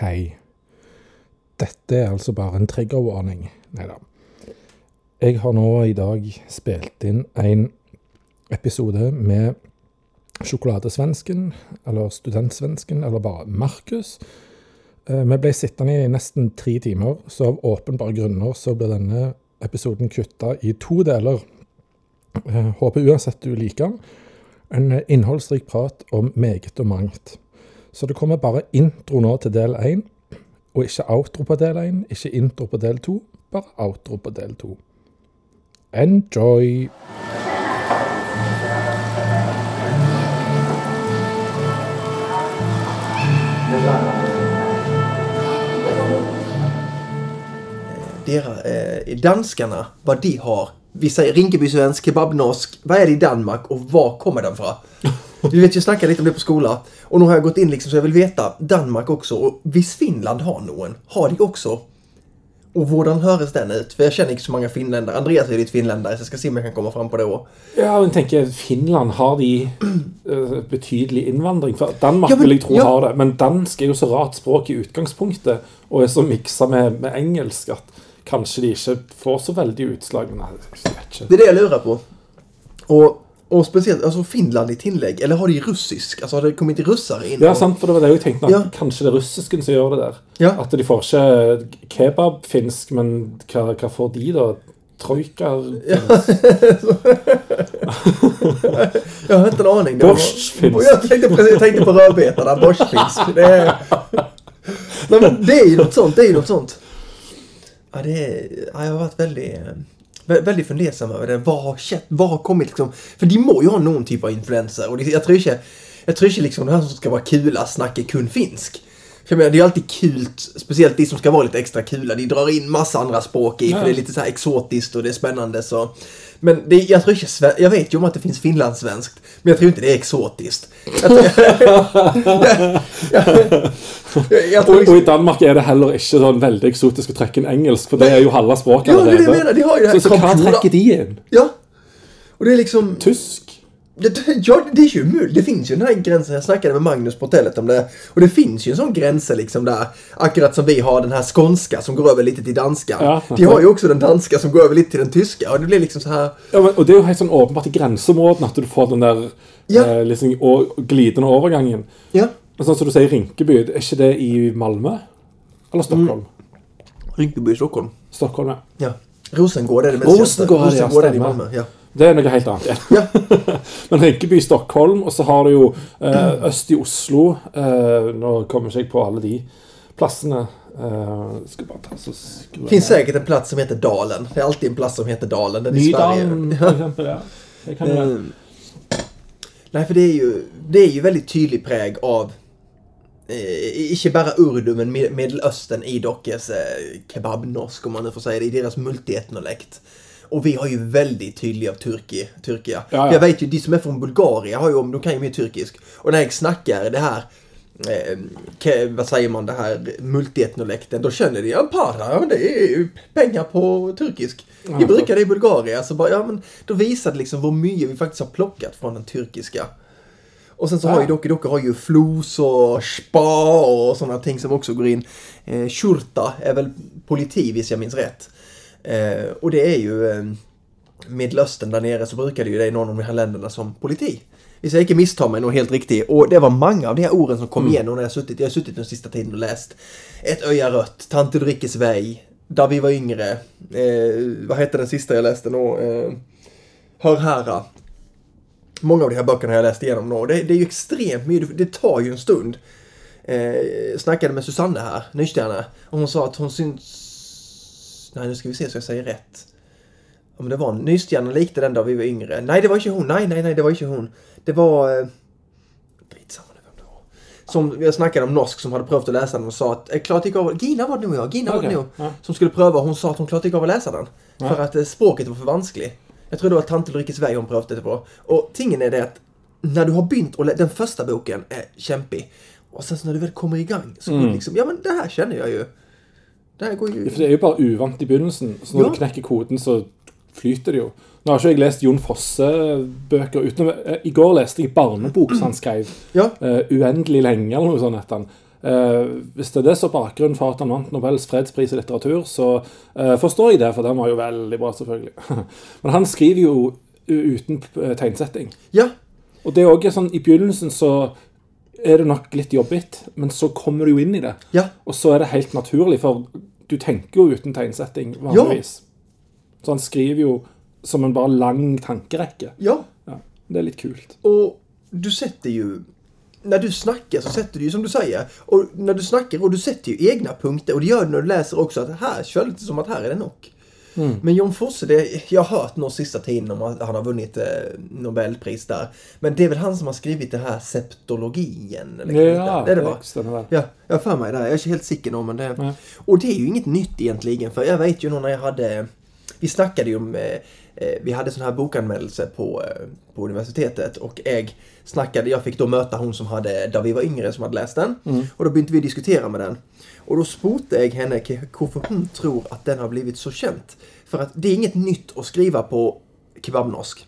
Hei. Dette er altså bare en triggerwarning. Nei da. Jeg har nå i dag spilt inn en episode med Sjokoladesvensken, eller Studentsvensken, eller bare Markus. Eh, vi ble sittende i nesten tre timer, så av åpenbare grunner så blir denne episoden kutta i to deler. Jeg Håper uansett du liker den. En innholdsrik prat om meget og mangt. Så det kommer bare intro nå til del én, og ikke outro på del én, ikke intro på del to, bare outro på del to. Enjoy! Dera, eh, danskarna, vad de har. Vi säger Rinkeby-svensk, kebabnorsk. Vad är det i Danmark och var kommer den från? Du vet, jag snackade lite om det på skolan. Och nu har jag gått in liksom så jag vill veta Danmark också. Och visst Finland har någon? Har de också? Och hur höres den ut? För jag känner inte så många finländare. Andreas är lite finländare så jag ska se om jag kan komma fram på det också. Ja, men tenker Finland har de eh, betydelig innvandring. For Danmark Ja, men- vil jeg tro ja. har det. Men dansk er jo så rart språk i utgangspunktet, og er så miksa med, med engelsk kanskje de ikke får så veldig utslag. Men jeg vet ikke. Det är det jag lurar på. Och, och speciellt, alltså Finland i tillägg. Eller har de ryssisk? Alltså har det kommit russare in? Ja, sant, for det var det jeg tenkte. At Ja. Kanskje det er russisken som gjør det der. Ja. At de får ikke kebab-finsk, men hva, hva får de, da? Troika Jag har inte en aning. Borstfinsk. Jag tänkte, precis, jag tänkte på rödbetarna, borstfinsk. Det är... Nej, men det är ju något sånt, det är ju något sånt. Ja, det. Ja, jag har varit väldigt, vä- väldigt fundersam över det. Vad har, vad har kommit liksom... För de må ju ha någon typ av influenser. Och det, jag tror inte, jag tror inte liksom det här som ska vara kula snackar kun finsk. För jag menar, det är alltid kul, speciellt de som ska vara lite extra kula. De drar in massa andra språk i, för Ja. det är lite så här exotiskt och det är spännande. Så. Men det, jag tror inte, jag vet ju om att det finns finlandssvenskt, men jag tror inte det är exotiskt. Jag, jag, jag tror Og, og liksom, i Danmark er det heller ikke sånn veldig eksotisk å trekke inn engelsk, for det er jo halve språket Ja, det er det jeg mener, de har jo det her Så, så hva trekker de inn? ja. Och det är liksom... Tysk? Det, ja, det är ju möjligt. Det finns ju den här gränsen. Jag snackade med Magnus på hotellet om det. Och det finns ju en sån gräns liksom där. Akkurat som vi har den här skånska som går över lite till danska. Ja, De har ju också den danska som går över lite till den tyska. Och det blir liksom så här... Ja, men, og det er jo helt sånn åpenbart i grenseområdene at du får den der Ja. eh, liksom, og, glidende overgangen. Ja. Men sånn som du sier Rinkeby, er ikke det i Malmö? Eller Stockholm? Rinkeby, Stockholm. Stockholm, ja. Ja. Rosengård är det mest Rosengård, kända. ja, Rosengård är det i. Malmö. Ja. Det er noe helt annet. Ja. Ja. Men Rinkeby, Stockholm, og så har du jo eh, øst i Oslo. Eh, nå kommer ikke jeg på alle de plassene. Eh, skal bare ta så skru finns säkert en plats som heter Dalen. Det är alltid en plats som heter Dalen. Den är i Nydalen, Sverige. for eksempel. Ja. Det kan. Eh, Nej, för det är ju, det är ju väldigt tydlig präg av eh, inte bara urdu, men Med- Medelöstern i dockes eh, kebabnorsk, om man nu får säga det, i deras multietnolekt. Och vi har ju väldigt tydliga av Turki, Turkiya. Ja, ja. Jag vet ju, de som är från Bulgarien har ju, de kan ju mer turkisk. Och när jag snackar det här, eh, vad säger man, det här multietnolekten, då känner de, ja para, ja, men det är ju pengar på turkisk. Vi Ja, brukar det i Bulgarien, så bara, ja men då visar det liksom hur mycket vi faktiskt har plockat från den turkiska. Och sen så Ja. har ju Doki Doki har ju flos och spa och sådana ting som också går in. Eh, Shurta är väl politi, hvis jag minns rätt. Eh, och det är ju eh, Medelöstern där nere så brukar det ju det i någon av de här länderna som politi. Hvis jag inte misstar mig nog helt riktigt. Och det var många av de här orden som kom igen när jag suttit, jag har suttit den sista tiden och läst. Ett öja rött, Tante Ulrikes väg, Där vi var yngre. Eh, vad hette den sista jag läste nå? Eh, Hör hära. Många av de här böckerna har jag läst igenom nå. Det, det är ju extremt mycket, det tar ju en stund. Eh, snackade med Susanne här, Nystjärna. Och hon sa att hon syns... Nej, nu ska vi se så jag säger rätt. Om det var Nystjärna likte den då vi var yngre. Nej, det var inte hon. Nej, nej, nej, det var inte hon. Det var... Eh, skitsamma nu vem det var. Som jag snackade om norsk som hade prövat att läsa den och sa att eh, klart gick av... Gina var det nog ja, Gina var det nog. ja. Som skulle pröva hon sa att hon klart gick av att läsa den. Ja. För att eh, språket var för vanskligt. Jag tror det var Tante Ulrikes väg hon prövade det på. Och tingen är det att när du har begynt och den första boken är kämpig. Och sen så när du väl kommer igång så Mm. liksom, ja men det här känner jag ju. Det går ju... For det er jo bare uvant i begynnelsen, så når Ja. du knekker koden, så flyter det jo. Nå har ikke jeg lest Jon Fosse-bøker utenom I går leste jeg barnebok som han skrev. Ja. eh, uendelig lenge, eller noe sånt. heter han. Eh, hvis det er det som er bakgrunnen for at han vant Nobels fredspris i litteratur, så eh, forstår jeg det, for den var jo veldig bra, selvfølgelig. Men han skriver jo u- uten eh, tegnsetting. Ja, Og det er også sånn, I begynnelsen så er det nok litt jobbigt, men så kommer du jo inn i det. ja, Og så er det helt naturlig, for du tenker jo uten tegnsetting vanligvis. Så han skriver jo som en bare lang tankerekke. ja. Ja, det är lite kult. Och du sätter ju... När du snackar så sätter du ju som du säger. Och när du snackar och du sätter ju egna punkter. Och det gör du när du läser också. Att här känns det som att här är det nog. Men John Fosse, det, jag har hört någon sista tiden om att han har vunnit eh, Nobelpris där. Men det är väl han som har skrivit det här septologien? Eller Ja, det är det va? Ja, jag har för mig det. Jag är inte helt säker nu, men det... Nej. Och det är ju inget nytt egentligen, för jag vet ju nog när jag hade... Vi snackade ju om... Eh, eh, vi hade sån här bokanmälelse på, eh, på universitetet och jag snackade, jag fick då möta hon som hade, där vi var yngre, som hade läst den. Och då började vi diskutera med den. Och då spurte jag henne varför hon tror att den har blivit så känt. För att det är inget nytt att skriva på kebabnorsk.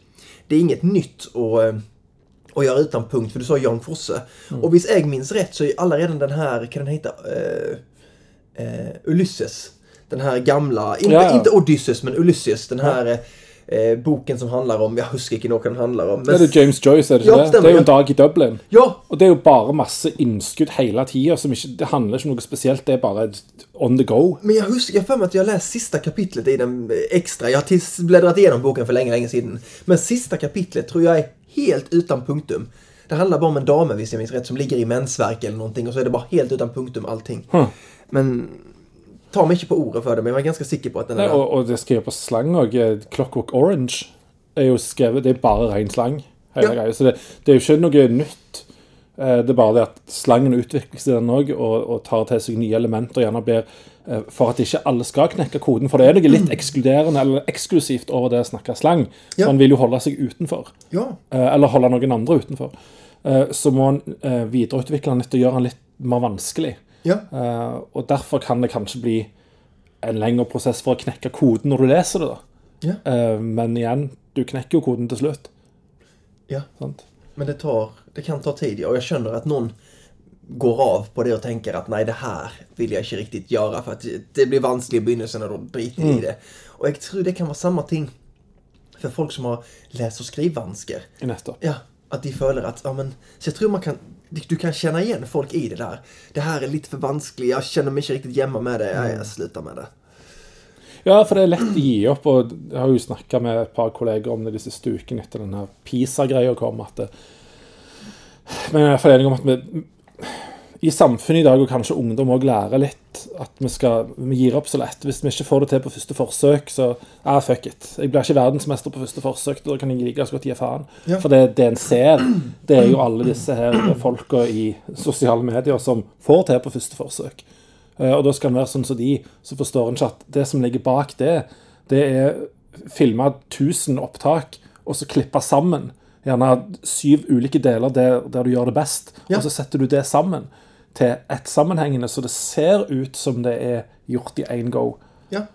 Det är inget nytt att eh, och göra utan punkt, för du sa Jan Fosse. Och visst jag minns rätt så är alla redan den här, kan den heta eh, eh, Ulysses? Den här gamla, inte, Ja, ja. inte Odysseus men Ulysses, den här eh, boken som handlar om, jag husker ikke noe den handlar om. Det er James Joyce, er det ikke Ja, det? stemmer, Det er jo en dag i Dublin. Ja, Og det er jo bare masse innskudd hele tida. Det handler ikke om noe spesielt, det er bare on the go. men jag husker, jag har för mig att jag läst sista kapitlet i den eh, extra. Jag har bläddrat igenom boken för länge, länge sedan. Men sista kapitlet tror jag är helt utan punktum. Det handlar bara om en dam, visst jag minns rätt, som ligger i mensvärk eller någonting och så är det bara helt utan punktum allting. Hm. Men ta mig inte på ordet för det, men jag var ganska säker på att den är där. og, og det skrevet på slang òg. Clockwork Orange er jo skrevet Det er bare ren slang. hele Ja. Så det, det er jo ikke noe nytt. Eh, Det er bare det at slangen utvikler seg den òg, og, og tar til seg nye elementer. gjerne ber eh, For at ikke alle skal knekke koden. For det er noe litt ekskluderende eller eksklusivt over det å snakke slang. Ja. Man vil jo holde seg utenfor. Ja, eh, eller noen andre utenfor. Eh, Så må eh, videreutvikle den litt og gjøre den litt mer vanskelig. Ja, Eh, Og derfor kan det kanskje bli en lengre prosess for å knekke koden når du leser det. da. ja, Eh, Men igjen, du knekker jo koden til slutt. ja. Sant? Men det, tar, det kan ta tid, ja. och jag känner att någon går av på det och tänker att nej, det här vill jag inte riktigt göra för att det blir vanskligt i begynnelsen och då driter jag i det. Och jag tror det kan vara samma ting för folk som har läs och skrivvansker. Nettopp. Ja, att de följer att, ja men, så jag tror man kan, du kan känna igen folk i det där. Det här är lite för vanskligt, jag känner mig inte riktigt hemma med det, ja, jag slutar med det. Ja, for det er lett å gi opp. og Jeg har jo snakka med et par kolleger om det de siste ukene etter den her PISA-greia kom. at det, Men enig om at vi i samfunnet i dag, og kanskje ungdom òg, lærer litt at vi skal vi gir opp så lett. Hvis vi ikke får det til på første forsøk, så ah, fuck it. Jeg blir ikke verdensmester på første forsøk, da kan jeg like så godt gi faen. Ja. For det, det en ser, det er jo alle disse her folka i sosiale medier som får til på første forsøk. Eh, Og da skal en være sånn som de, så forstår en ikke at det som ligger bak det, det er filma 1000 opptak, og så klippa sammen. Gjerne syv ulike deler der, der du gjør det best, Ja. og så setter du det sammen til ett sammenhengende, så det ser ut som det er gjort i én go. Ja,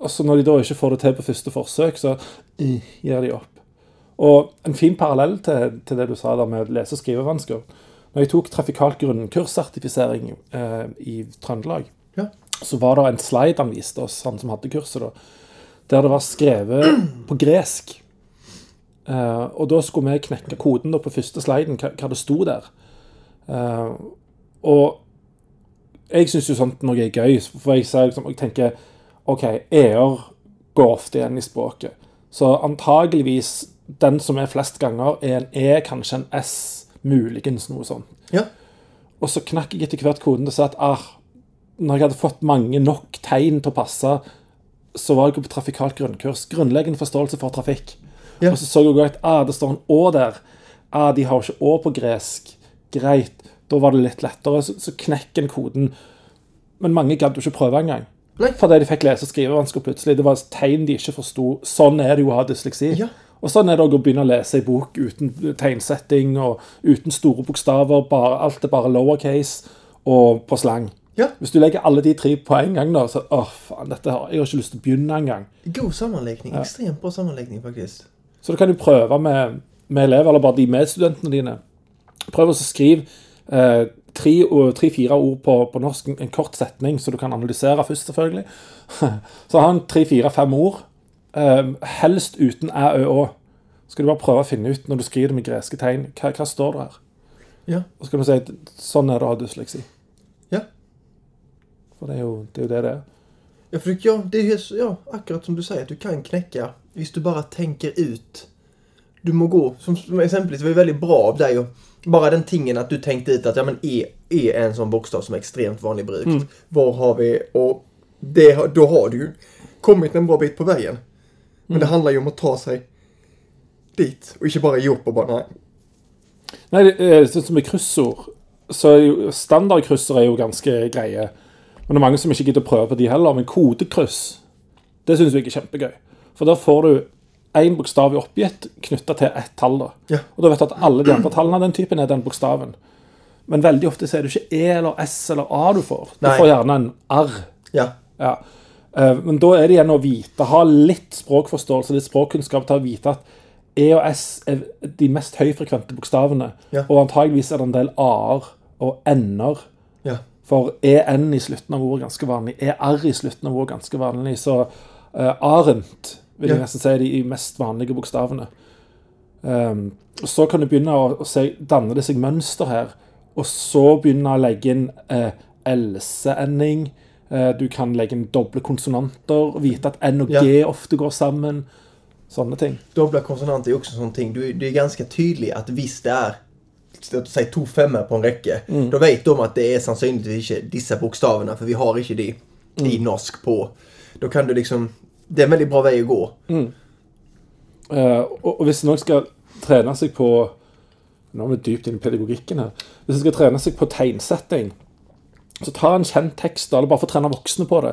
Og så når de da ikke får det til på første forsøk, så eh, gir de opp. Og en fin parallell til, til det du sa der med lese- og skrivevansker. Når jeg tok trafikalt grunnkurssertifisering eh, i Trøndelag, ja, så var det en slide han viste oss, han som hadde kurset, da, der det var skrevet på gresk. Eh, og da skulle vi knekke koden da, på første sliden, hva, hva det sto der. Eh, og jeg syns jo sånt noe er gøy, for jeg, ser, liksom, jeg tenker OK, e-er går ofte igjen i språket. Så antageligvis den som er flest ganger, er en E, kanskje en S, muligens noe sånt. ja, Og så knakk jeg etter hvert koden til å si at ah, når jeg hadde fått mange nok tegn til å passe, så var jeg på trafikalt grunnkurs. Grunnleggende forståelse for trafikk. Ja. Og så så jeg at ah, det står en Å der. Ah, de har ikke Å på gresk. Greit. Da var det litt lettere. Så, så knekker en koden. Men mange gadd jo ikke prøve engang. Fordi de fikk lese- og skrivevansker plutselig. Det var tegn de ikke forsto. Sånn er det jo å ha dysleksi. Ja. Og sånn er det også å begynne å lese en bok uten tegnsetting og uten store bokstaver. Bare, alt er bare lowercase og på slang. ja. Hvis du legger alle de tre på en gang, da, så åh, faen, dette har, jeg har ikke lyst til å begynne engang. God sammanläggning, extremt bra sammanläggning faktiskt. Så da kan du prøve med, med elever, eller bare de medstudentene dine. Prøv å skrive eh, tre-fire ord på, på norsk, en kort setning, så du kan analysere først, selvfølgelig. Så har han tre-fire-fem ord, eh, helst uten æ, ø, å. Skal du bare prøve å finne ut, når du skriver det med greske tegn, hva, hva står det her? Ja. Og så skal du si at sånn er det å ha dysleksi. Ja. For det er jo det er jo det, det er. Ja, för, ja, det är ju ja, akkurat som du säger, att du kan knäcka, hvis du bara tänker ut. Du må gå, som, som exempelvis, det var väldigt bra av dig och bara den tingen att du tänkte ut att ja, men E är en sån bokstav som är extremt vanlig brukt. Var har vi, och det, då har du ju kommit en bra bit på vägen. Men det handlar ju om att ta sig dit och inte bara ge upp och bara nej. Nei, det er sånn som med kryssord, så er standardkrysser er jo ganske greie. Men det er mange som ikke gidder å prøve på de heller. Men kodekryss, det syns jeg er kjempegøy. For da får du én bokstav i oppgitt knytta til ett tall. da. Ja. Og da vet du at alle de andre tallene av den typen er den bokstaven. Men veldig ofte så er det ikke E eller S eller A du får. Du Nei. får gjerne en R. Ja, Ja. Eh, Men da er det igjen å vite, ha litt språkforståelse, litt språkkunnskap til å vite at E og S er de mest høyfrekvente bokstavene. Ja. Og antageligvis er det en del A-er og N-er. ja, For EN i slutten av ordet er ganske vanlig. ER i slutten av ordet er ganske vanlig. Så uh, Arendt vil jeg Ja. nesten si er de mest vanlige bokstavene. Um, så kan du begynne å, å se, danne det seg mønster her. Og så begynne å legge inn uh, else-ending. Eh, du kan legge inn doble konsonanter. Vite at N og G ofte går sammen. Sånne ting. dubbla konsonanter är också en sån ting. Du, det är ganska tydligt att visst det är säga to femmer på en räcke. Då vet de att det är sannsynligvis inte dessa bokstäverna för vi har inte de i norsk på. Då kan du liksom, det är en väldigt bra väg att gå. Eh, og, og hvis noen skal trene seg på Nå er vi dypt inn i pedagogikken her. Hvis de skal trene seg på tegnsetting, så ta en kjent tekst, eller bare få trene voksne på det.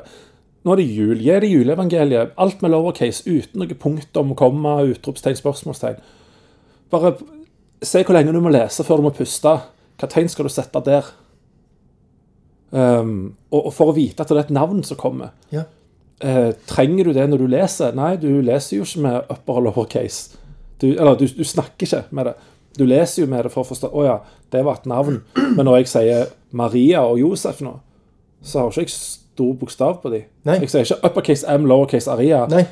Nå er det jul. Gi det juleevangeliet. Alt med lowercase, uten noe punktum, komma, utropstegn, spørsmålstegn. Bare se hvor lenge du må lese før du må puste. Hva tegn skal du sette der? Um, og, og for å vite at det er et navn som kommer. Ja. Eh, trenger du det når du leser? Nei, du leser jo ikke med upper og lowercase. Du, eller du, du snakker ikke med det. Du leser jo med det for å forstå Å ja, det var et navn. Men når jeg sier Maria og Josef nå, så har ikke jeg stor bokstav på de. Nei. Jeg sier ikke uppercase M, lowercase Aria. Nej,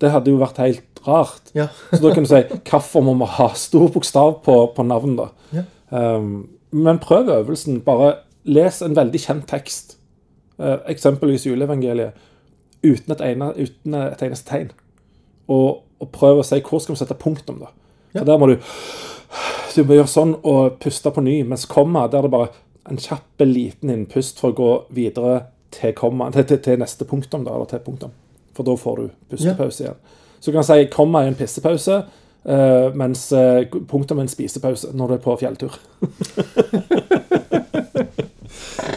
Det hadde jo vært helt rart. ja. Så da kan du si hvorfor må vi ha stor bokstav på, på navn, da? Ja. Um, men prøv øvelsen. Bare les en veldig kjent tekst. Eh, eksempelvis juleevangeliet. Uten et, ene, uten et eneste tegn. Og, og prøv å si hvor skal vi sette punktum, da. Ja. For der må du Du må gjøre sånn og puste på ny. Mens komma, der er det bare en kjapp, liten innpust for å gå videre til, komma, til, til, til neste punktum, da, eller til punktum. For da får du pustepause igjen. Så du kan si komma er en pissepause, eh, mens eh, punktum er en spisepause når du er på fjelltur.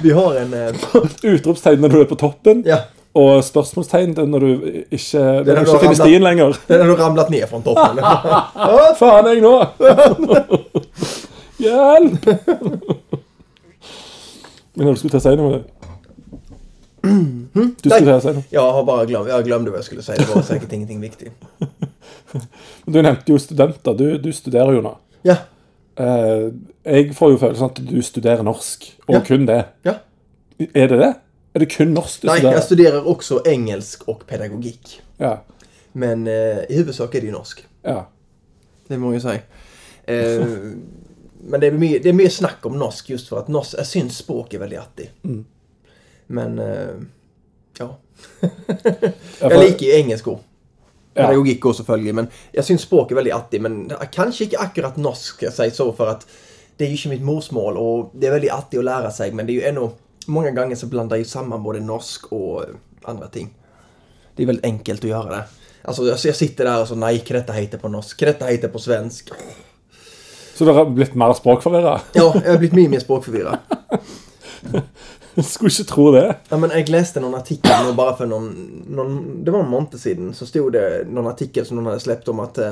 Vi har en... Eh, Utropstegn når du er på toppen, ja, og spørsmålstegn det er når du ikke, når Det er du når ikke du har finner ramlet- stien lenger. den har du ramlat ner från toppen. Hva faen er jeg nå? Hjelp! Men du skulle til å si noe? Du skulle til å si noe. Jag har bara glömt, jag glömde vad jag skulle säga. Det var säkert ingenting viktigt. Du nevnte jo studenter. Du, du studerer jo nå. Ja, Eh, jeg får jo følelsen at du studerer norsk, og Ja. kun det. ja. Er det det? Er det kun norsk du Nej, studerer? jag studerar också engelsk och pedagogik. Ja. Men eh, i huvudsak är det ju norsk. ja. Det må jag säga. Eh, men det är, mer, det är mer snack om norsk just för att norsk, jag syns språk är väldigt artig. Men, eh, ja. Ja, Jag liker ju engelsk också. Ja. Pedagogik också selvfølgelig, men jag syns språk är väldigt artig. Men kanske inte akkurat norsk, ska jag säga så, för att det är ju inte mitt morsmål och det är väldigt artigt att lära sig, men det är ju ändå... Många gånger så blandar jag samman både norsk och eh, andra ting. Det är väldigt enkelt att göra det. Alltså jag, jag sitter där och så nej, dette heter på norsk, dette heter på svensk. Så dere har blitt mer språkforvirra? Ja, jag har blivit mye mer språkförvirrad. Skulle ikke tro det. Ja, men jag läste någon artikel nu bara för någon, någon, det var en månad sedan, så stod det någon artikel som någon hade släppt om att eh,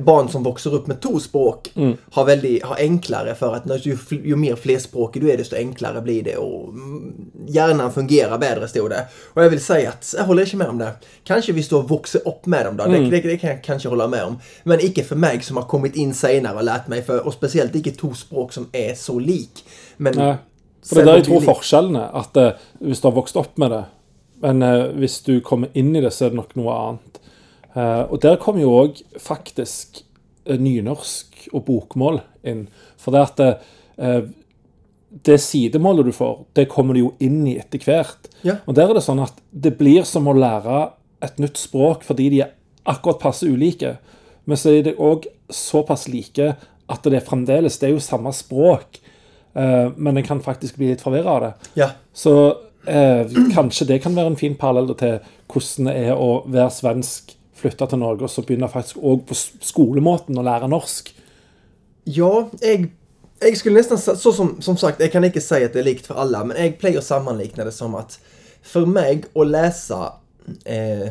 barn som växer upp med två språk har, väldigt, har enklare för att ju, ju mer flerspråkig du är desto enklare blir det och mm, hjärnan fungerar bättre stod det. Och jag vill säga att jag håller inte med om det. Kanske vi står och vuxit upp med dem då, det, det, det kan jag kanske hålla med om. Men icke för mig som har kommit in senare och lärt mig för, och speciellt icke två språk som är så lik. Men. For sen det der er blir to lik. forskjellene. At eh, hvis du har vokst opp med det, men eh, hvis du kommer inn i det, så er det nok noe annet. Eh, og der kommer jo òg faktisk eh, nynorsk og bokmål inn. For det at eh, det sidemålet du får, det kommer du jo inn i etter hvert. Ja. Og der er det sånn at det blir som å lære et nytt språk fordi de er akkurat passe ulike. Men så er de òg såpass like at det er fremdeles Det er jo samme språk, eh, men en kan faktisk bli litt forvirra av det. Ja. Så eh, kanskje det kan være en fin parallell til hvordan det er å være svensk, flytta til Norge og så begynne faktisk òg på s- skolemåten å lære norsk. Ja, jag, jag skulle nästan, så som, som sagt, jag kan inte säga att det är likt för alla, men jag plejer sammanlikna det som att för mig att läsa eh,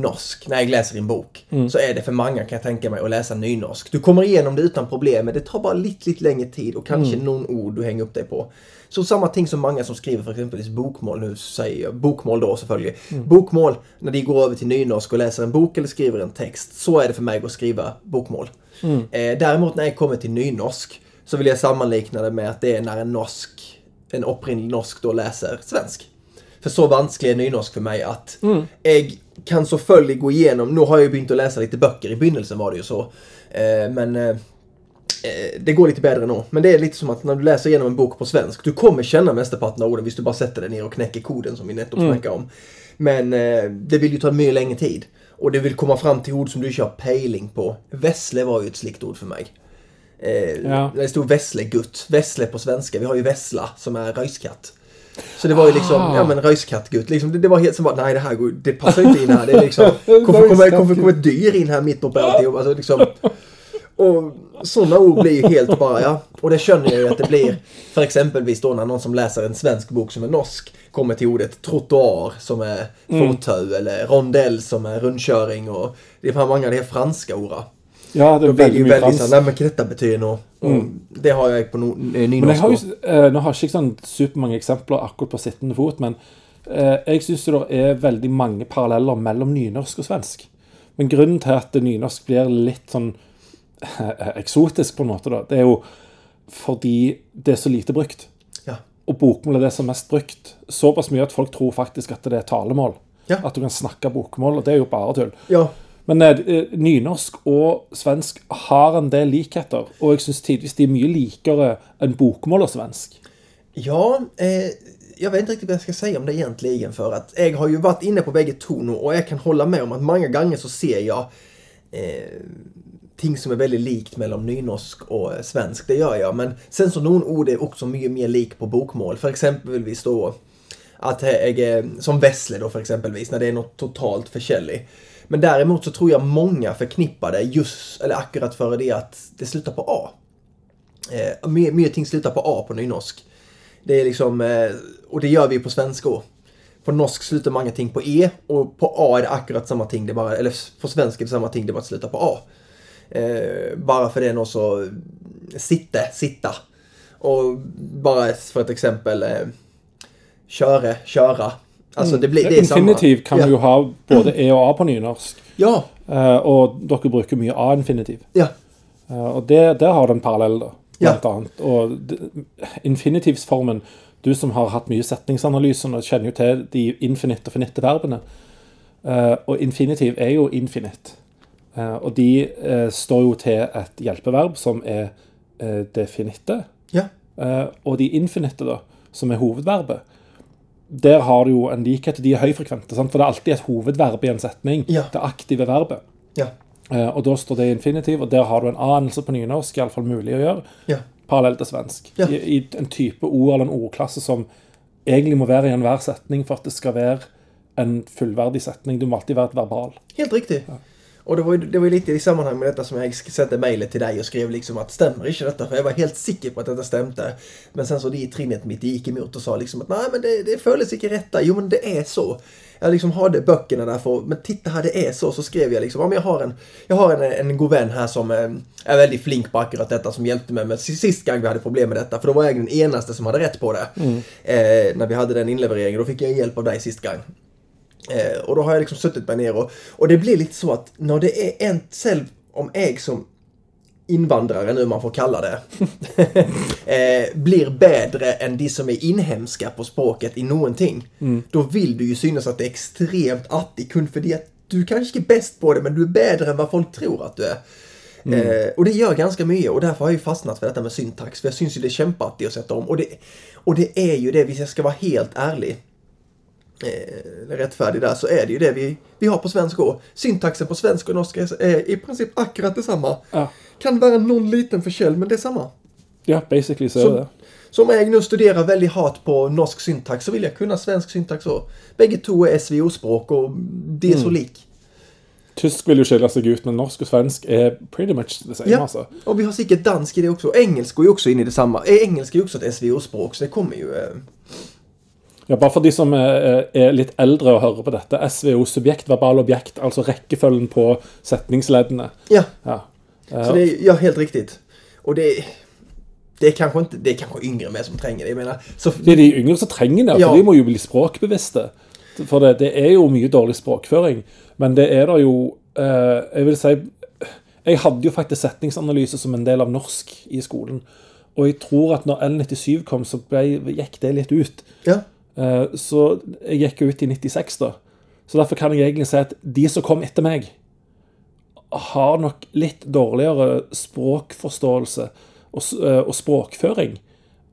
norsk när jag läser en bok så är det för många kan jag tänka mig att läsa nynorsk. Du kommer igenom det utan problem men det tar bara lite, lite längre tid och kanske någon ord du hänger upp dig på. Så samma ting som många som skriver för exempelvis bokmål, nu säger jag bokmål då selvfølgelig. Bokmål, när de går över till nynorsk och läser en bok eller skriver en text, så är det för mig att skriva bokmål. Eh, däremot när jag kommer till nynorsk så vill jag sammanlikna det med att det är när en norsk, en opprinnelig norsk då läser svensk. För så vanskelig är nynorsk för mig att jag kan så följ gå igenom, nu har jag ju att läsa lite böcker, i begynnelsen var det ju så. Eh, men eh, eh, det går lite bättre nu. Men det är lite som att när du läser igenom en bok på svensk, du kommer känna mesteparten av orden hvis du bara sätter dig ner och knäcker koden som vi nettopp snackade om. Men det vill ju ta mycket längre tid. Och det vill komma fram till ord som du har pejling på. Vessle var ju ett slikt ord för mig. Eh, Ja. Det stod vesslegutt. Vessle på svenska. Vi har ju vessla som är röjskatt. Så det var ju liksom, Ah. ja men röjskattgutt. Liksom, det, det var helt som bara, nej det här går, det passar inte in här. Det är liksom, kommer kommer kommer kommer ett dyr in här mitt uppe alltihop. Alltså liksom. Och sådana ord blir ju helt bara, ja. Och det känner jag ju att det blir, för exempelvis då när någon som läser en svensk bok som är norsk kommer till ordet trottoar som är fortau eller rondell som är rundköring och det är många av de här franska orden. Ja, det veldig ju mye väldigt fransk. såhän, nej men detta betyder nog. Och Det har jag på no, eh, Men jeg har nynorsk. jo, eh, Nå har jeg ikke sånn supermange eksempler akkurat på sittende fot, men eh, jeg syns det er veldig mange paralleller mellom nynorsk og svensk. Men grunnen til at nynorsk blir litt sånn eh, eksotisk, på en måte, da, det er jo fordi det er så lite brukt. Ja. Og bokmål er det som er mest brukt. Såpass mye at folk tror faktisk at det er talemål. Ja. At du kan snakke bokmål, og det er jo bare tull. Ja, men eh, eh, nynorsk og svensk har en del likheter, og jeg syns tidvis de er mye likere enn bokmål og svensk. Ja, eh, jag vet inte riktigt vad jag ska säga om det egentligen för att jag har ju varit inne på bägge två nu och jag kan hålla med om att många gånger så ser jag eh, ting som är väldigt likt mellan nynorsk och eh, svensk, det gör jag. Men sen så någon ord är också mycket mer lik på bokmål. För exempelvis då att jag som Vessle då för exempelvis, när det är något totalt förkälligt men däremot så tror jag många förknippar det just, eller akkurat före det att det slutar på A. Eh, mer, mer ting slutar på A på nynorsk. Det är liksom, eh, och det gör vi på svenska också. På norsk slutar många ting på E och på A är det akkurat samma ting, det bara, eller på svenska är det samma ting, det bara slutar på A. Eh, bara för det är något så, eh, sitte, sitta. Och bara för ett exempel, eh, köre, köra. Alltså det blir, det samma. Infinitiv kan ja. du jo ha både E og A på nynorsk, Ja, eh, og dere bruker mye A-infinitiv. ja, Eh, Og det, der har du en parallell, da, Ja. blant annet. Og det- infinitivsformen Du som har hatt mye setningsanalyse, og kjenner jo til de infinitt og finitte verbene. Eh, og infinitiv er jo infinite. Eh, og de står jo til et hjelpeverb som er det finitte. ja, og de infinitte, da, som er hovedverbet, der har du jo en likhet. De er høyfrekvente, sant? for det er alltid et hovedverb i en setning. Ja. Det aktive verbet. ja, Eh, og da står det i infinitiv, og der har du en A-endelse på nynorsk, iallfall mulig å gjøre, ja, parallell til svensk. Ja. I, I en type ord eller en ordklasse som egentlig må være i enhver setning for at det skal være en fullverdig setning. Du må alltid være et verbal. helt riktigt. Och det var, ju, det var ju lite i sammanhang med detta som jag sände mejlet till dig och skrev liksom att stämmer inte detta? För jag var helt säker på att detta stämde. Men sen så det trinnet mitt gick emot och sa liksom att nej men det, det följdes inte rätta. Jo men det är så. Jag liksom hade böckerna där för, men titta här det är så. Så skrev jag liksom, ja, men jag har en, jag har en, en god vän här som eh, är väldigt flink på akkurat detta som hjälpte mig med sist gång vi hade problem med detta. För då var jag den enaste som hade rätt på det. Mm. Eh, när vi hade den inlevereringen. Då fick jag hjälp av dig sist gång. Eh, och då har jag liksom suttit mig ner och, och det blir lite så att när det är en, själv om jag som invandrare nu man får kalla det, eh, blir bättre än de som är inhemska på språket i någonting. Mm. Då vill du ju synas att det är extremt attig kund för det du kanske är bäst på det men du är bättre än vad folk tror att du är. Mm. Eh, och det gör ganska mycket och därför har jag ju fastnat för detta med syntax. För jag syns ju det är kämpattigt att sätta om. Och det, och det är ju det, hvis jag ska vara helt ärlig eh, rättfärdig där så är det ju det vi, vi har på svenska också. Syntaxen på svenska och norska är i princip akkurat detsamma. Ja. Kan vara någon liten förskäll men det är samma. Ja, basically så, så är det. Så om jag nu studerar väldigt hårt på norsk syntax så vill jag kunna svensk syntax också. Bägge två är SVO-språk och det är mm. så lik. Tysk vill ju skilja sig ut men norsk och svensk är pretty much det same ja. alltså. och vi har säkert dansk i det också. Engelska är ju också in i detsamma. Engelska är ju också ett SVO-språk så det kommer ju... Eh... Ja, bare for de som er, er, litt eldre og hører på dette. SVO, subjekt, verbal objekt. Altså rekkefølgen på setningsleddene. Ja. ja. Så det är, ja, helt riktigt. Och det, det är kanske inte, det är kanske yngre med som tränger det. Jag menar, så... Det är de yngre som trenger det, for ja. de må jo bli språkbevisste. For det, det, er jo mye dårlig språkføring. Men det er det jo eh, Jeg vil si Jeg hadde jo faktisk setningsanalyse som en del av norsk i skolen. Og jeg tror at når L97 kom, så ble, gikk det litt ut. Ja. Eh, så jeg gikk ut i 96, da. Så derfor kan jeg egentlig si at de som kom etter meg, har nok litt dårligere språkforståelse og, eh, og språkføring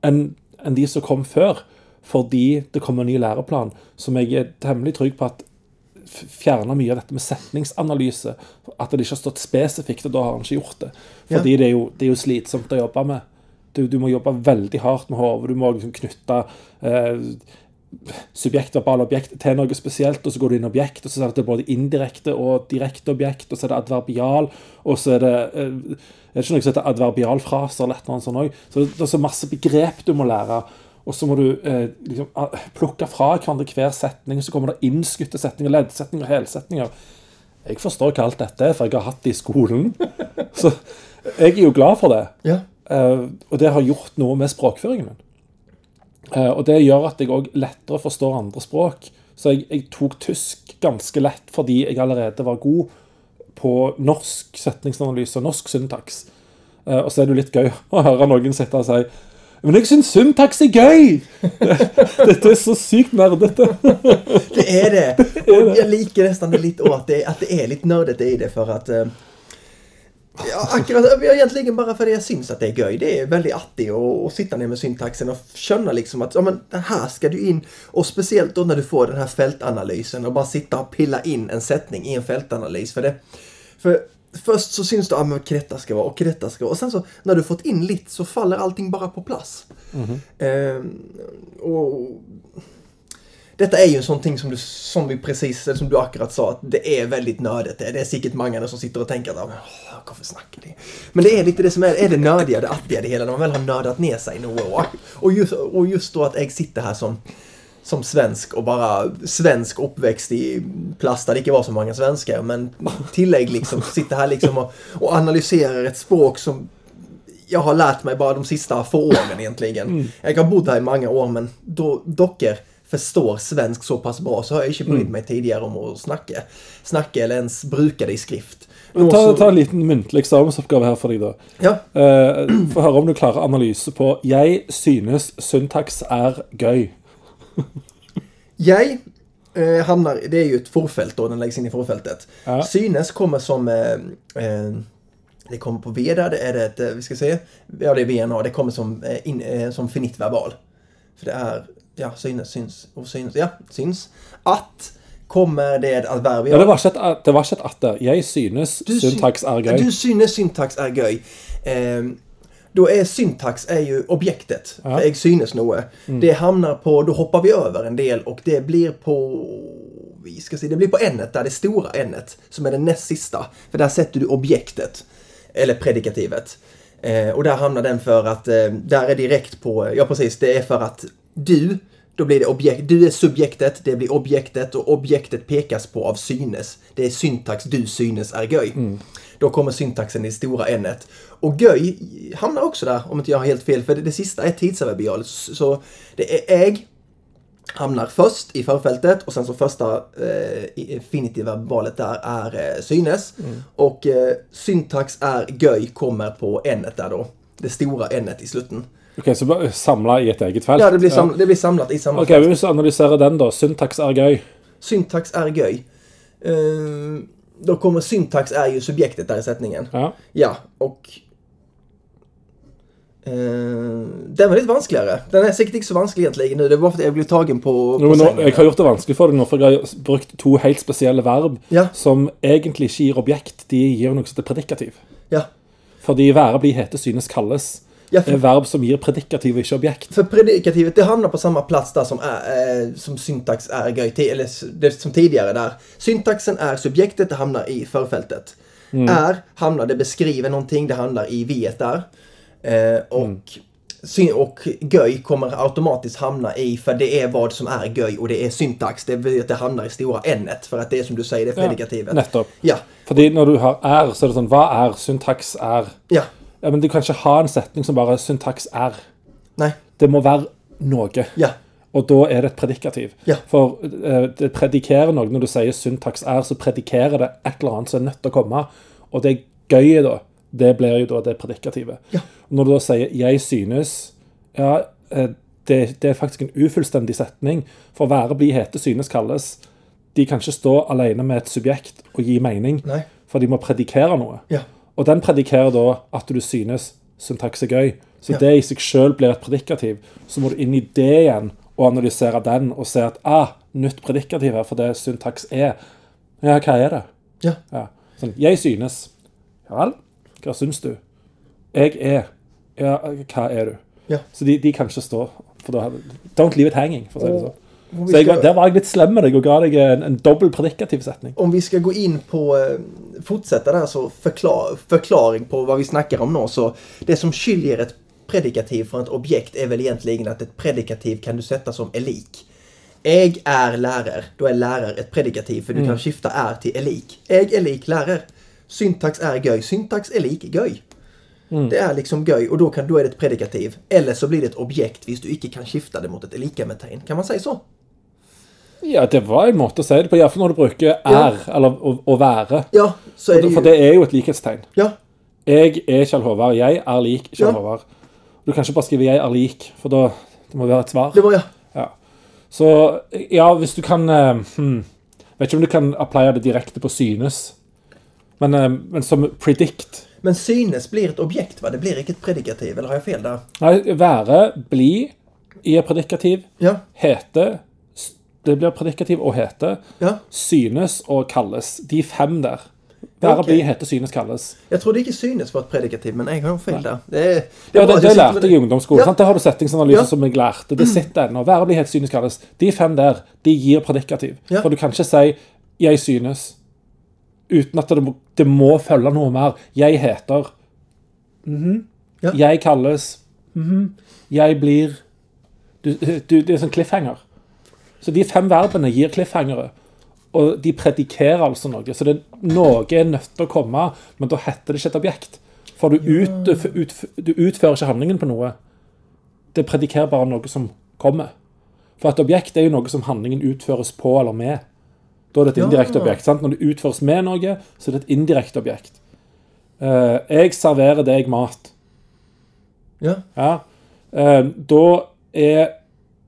enn en de som kom før. Fordi det kommer en ny læreplan som jeg er temmelig trygg på at fjerner mye av dette med setningsanalyse. At det ikke har stått spesifikt, og da har han ikke gjort det. Fordi ja. det, er jo, det, er jo, slitsomt å jobbe med. Du, du må jobbe veldig hardt med hodet. Du må liksom knytte eh, subjekt, verbal objekt til noe spesielt, og så går du inn i objekt, og så er det både indirekte og direkte objekt, og så er det adverbial, og så er det eh, Er det ikke noe som heter adverbialfraser eller noe sånt òg? Så det er så masse begrep du må lære. Og så må du eh, liksom, plukke fra hverandre hver setning, så kommer det innskutte setninger, leddsetninger, helsetninger. Jeg forstår hva alt dette for jeg har hatt det i skolen. Så jeg er jo glad for det. Ja. Eh, og det har gjort noe med språkføringen min. Eh, og det gjør at jeg òg lettere forstår andre språk. Så jeg, jeg, tok tysk ganske lett fordi jeg allerede var god på norsk setningsanalyse og norsk syntaks. Eh, og så er det jo litt gøy å høre noen sitte og si men jeg syns syntaks er gøy! Dette er så sykt nerdete. det er det. Og jeg liker nesten det litt òg, at, det er litt nerdete i det, for at uh, Ja, akkurat. Egentligen bara för det jag syns att det är göj. Det är väldigt attigt att sitta ner med syntaxen och känna liksom att ja, men, här ska du in. Och speciellt då när du får den här fältanalysen och bara sitta och pilla in en sättning i en fältanalys. För det, för först så syns det att ah, detta ska vara och detta ska vara. Och sen så när du fått in lite så faller allting bara på plats. Mm -hmm. eh, och detta är ju en sån ting som, du, som vi precis, som du akkurat sa, att det är väldigt nördigt. Det är säkert många som sitter och tänker att varför snackar de? Men det är lite det som är, är det nördiga, det attiga det hela, när man väl har nördat ner sig några och just, och just då att jag sitter här som som svensk och bara svensk uppväxt i plast där det inte var så många svenskar. Men tillägg liksom, sitter här liksom och, och analyserar ett språk som jag har lärt mig bara de sista få åren egentligen. Mm. Jag har bott här i många år men då, docker förstår svensk så pass bra så har jag inte brytt mm. mig tidigare om att snacka. Snacka eller ens bruka det i skrift. Men ta, ta en liten muntlig eksamensoppgave her for deg, da. Ja. Eh, Få høre om du klarer analyse på 'Jeg synes syntaks er gøy'. jeg eh, hamnar, det är ju ett forfält då, den läggs in i forfältet. Ja. Synes kommer som eh, eh, det kommer på V där, det är det ett, eh, vi ska se, ja det är VNA, det kommer som, eh, in, som finit verbal. För det är ja, synes, syns och syns. Ja, syns. Att kommer det ett adverbium. Ja, det var ikke et, det var ikke et at der. Jeg synes du syntaks er gøy. Du synes syntaks är gøy. Eh, då är syntax är ju objektet. Ja. Jag synes noe. Mm. Det hamnar på, då hoppar vi över en del och det blir på vi ska se, det blir på n-et där, det stora n-et, som är det näst sista. För där sätter du objektet, eller predikativet. Eh, och där hamnar den för att, eh, där är direkt på, ja precis, det är för att du, då blir det objekt, du är subjektet, det blir objektet och objektet pekas på av synes. Det är syntax, du synes är göj. Då kommer syntaxen i stora n-et. Och göj hamnar också där, om inte jag har helt fel, för det, det sista är tidsadverbial. Så det är äg, hamnar först i förfältet och sen så första eh, infinitiva valet där är eh, synes. Och eh, syntax är göj kommer på n-et där då. Det stora n-et i slutten. Ok, Så bare samla i et eget felt? Ja, det blir, sam det blir samlat i samma Ok, fält. Vi analyserer den, da. Syntaks er gøy. Syntax är göj. Eh, då kommer syntax är ju subjektet där i sättningen. Ja. Ja, och... Eh, den var lite vanskligere. Den är säkert inte så vanskelig egentligen nu. Det är bara för att jag blev tagen på, Jo, på men nå, sengen. jeg har gjort det vanskelig for deg nå, for jeg har brukt to helt spesielle verb Ja. som egentlig ikke gir objekt, de gir noe som heter predikativ. Ja. Fordi være, bli, hete, synes, kalles Ja, för, verb som gir predikativ ikke objekt. för predikativet, det hamnar på samma plats där som, är, eh, som syntax är ti- eller det som tidigare där. Syntaxen är subjektet, det hamnar i förfältet. Är hamnar, det beskriver någonting, det hamnar i v där. Eh, och, syn- och göj kommer automatiskt hamna i, för det är vad som är göj och det är syntax. Det, vill att det hamnar i stora n-et, för att det är som du säger, det är predikativet. Nettopp. Ja, Fordi når du har er, så er det sånn Hva er syntaks er? ja, Ja, men Du kan ikke ha en setning som bare syntaks er. nej, Det må være noe. ja, Og da er det et predikativ. Ja. For eh, det predikerer noe. Når du sier syntaks er, så predikerer det et eller annet som er nødt til å komme. Og det gøye, da, det blir jo da det predikativet. Ja. Når du da sier 'jeg synes', ja, eh, det, det er faktisk en ufullstendig setning. For være, bli, hete, synes, kalles. De kan ikke stå alene med et subjekt og gi mening, nej, for de må predikere noe. ja, Og den predikerer da at du synes syntaks er gøy. Så Ja. det i seg sjøl blir et predikativ. Så må du inn i det igjen og analysere den og se at ah, nytt predikativ her, for det syntaks er. Ja, hva er det? ja, Ja. Sånn, jeg synes. Ja vel, hva syns du? Jeg er. Ja, hva er du? ja. Så de, de kan ikke stå. For da Don't leave it hanging, for å si det sånn. Så ska- der var jeg litt slem med deg og ga deg en, en dobbel predikativ setning. om vi ska gå in på, eh, fortsätta där så förklar, förklaring på vad vi snackar om nu så det som skiljer ett predikativ från ett objekt är väl egentligen att ett predikativ kan du sätta som är lik. Jag är lärare, då är lärare ett predikativ för du kan skifta är till är lik. Jag är lik lärare. Syntax är göj, syntax är lik göj. Det är liksom göj och då, kan, då är det ett predikativ. Eller så blir det ett objekt hvis du inte kan skifta det mot ett lika-metegn. Kan man säga så? Ja, det var en måte å si det på, iallfall når du bruker er, eller å, å være. Ja, så är det For det er jo et likhetstegn. Ja, Jeg er Kjell Håvard. Jeg er lik Kjell Ja. Håvard. Du kan ikke bare skrive 'jeg er lik', for da det må være et svar. det var jag. Ja. Så ja, hvis du kan eh, hmm, Vet ikke om du kan applye det direkte på synes, men, eh, men som predict Men synes blir ett objekt va? Det blir inte ett predikativ, eller har jag fel där? Nei, være, bli i et predikativ. Ja, Hete Det blir predikativ og hete. ja. Synes og kalles. De fem der. Være, Ok. bli, hete, synes, kalles. Jag trodde inte synes var ett predikativ, men jag har fel där. Det, är, det, Ja, det, det lærte jeg i ungdomsskolen. Ja. sant? Der har du settingsanalyse Ja. som jeg lærte. Det sitter ennå. Bli, hete, synes, kalles. De fem der, de gir predikativ. Ja. For du kan ikke si 'jeg synes' uten at det må, det må følge noe mer. 'Jeg heter'. Mhm. Ja. 'Jeg kalles'. Mhm. 'Jeg blir' du, du, Det er sånn cliffhanger. Så de fem verbene gir cliffhangere. Og de predikerer altså noe. Så det, noe er nødt til å komme, men da heter det ikke et objekt. For du, ut, ut, du utfører ikke handlingen på noe. Det predikerer bare noe som kommer. For et objekt er jo noe som handlingen utføres på eller med. Da er det et indirekte objekt. sant? Når det utføres med noe, så er det et indirekte objekt. Eh, jeg serverer deg mat. Ja, Ja. Eh, da er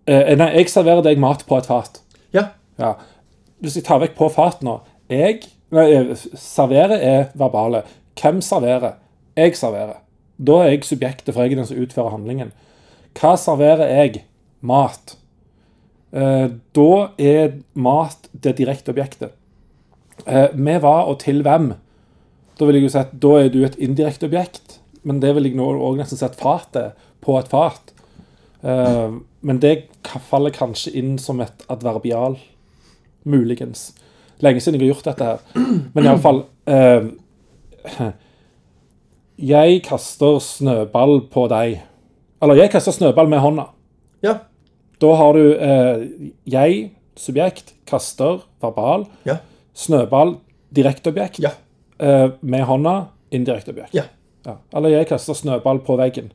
eh, Nei, jeg serverer deg mat på et fat. ja, Ja. Hvis jeg tar vekk på fat nå Jeg nei, eh, serverer er verbale. Hvem serverer? Jeg serverer. Da er jeg subjektet, for jeg er den som utfører handlingen. Hva serverer jeg? Mat. Eh, da er mat det direkte objektet. Eh, med hva og til hvem? Da vil jeg jo si at da er du et indirekte objekt. Men det vil jeg nå også nesten si at fatet på et fat. Eh, men det faller kanskje inn som et adverbial. Muligens. Lenge siden jeg har gjort dette her. Men iallfall eh, Jeg kaster snøball på deg. Eller jeg kaster snøball med hånda. Ja. Da har du eh, jeg, subjekt, kaster, verbal. Ja. Snøball, direkte objekt. Ja. Eh, med hånda, indirekte objekt. Ja. Ja. Eller jeg kaster snøball på veggen.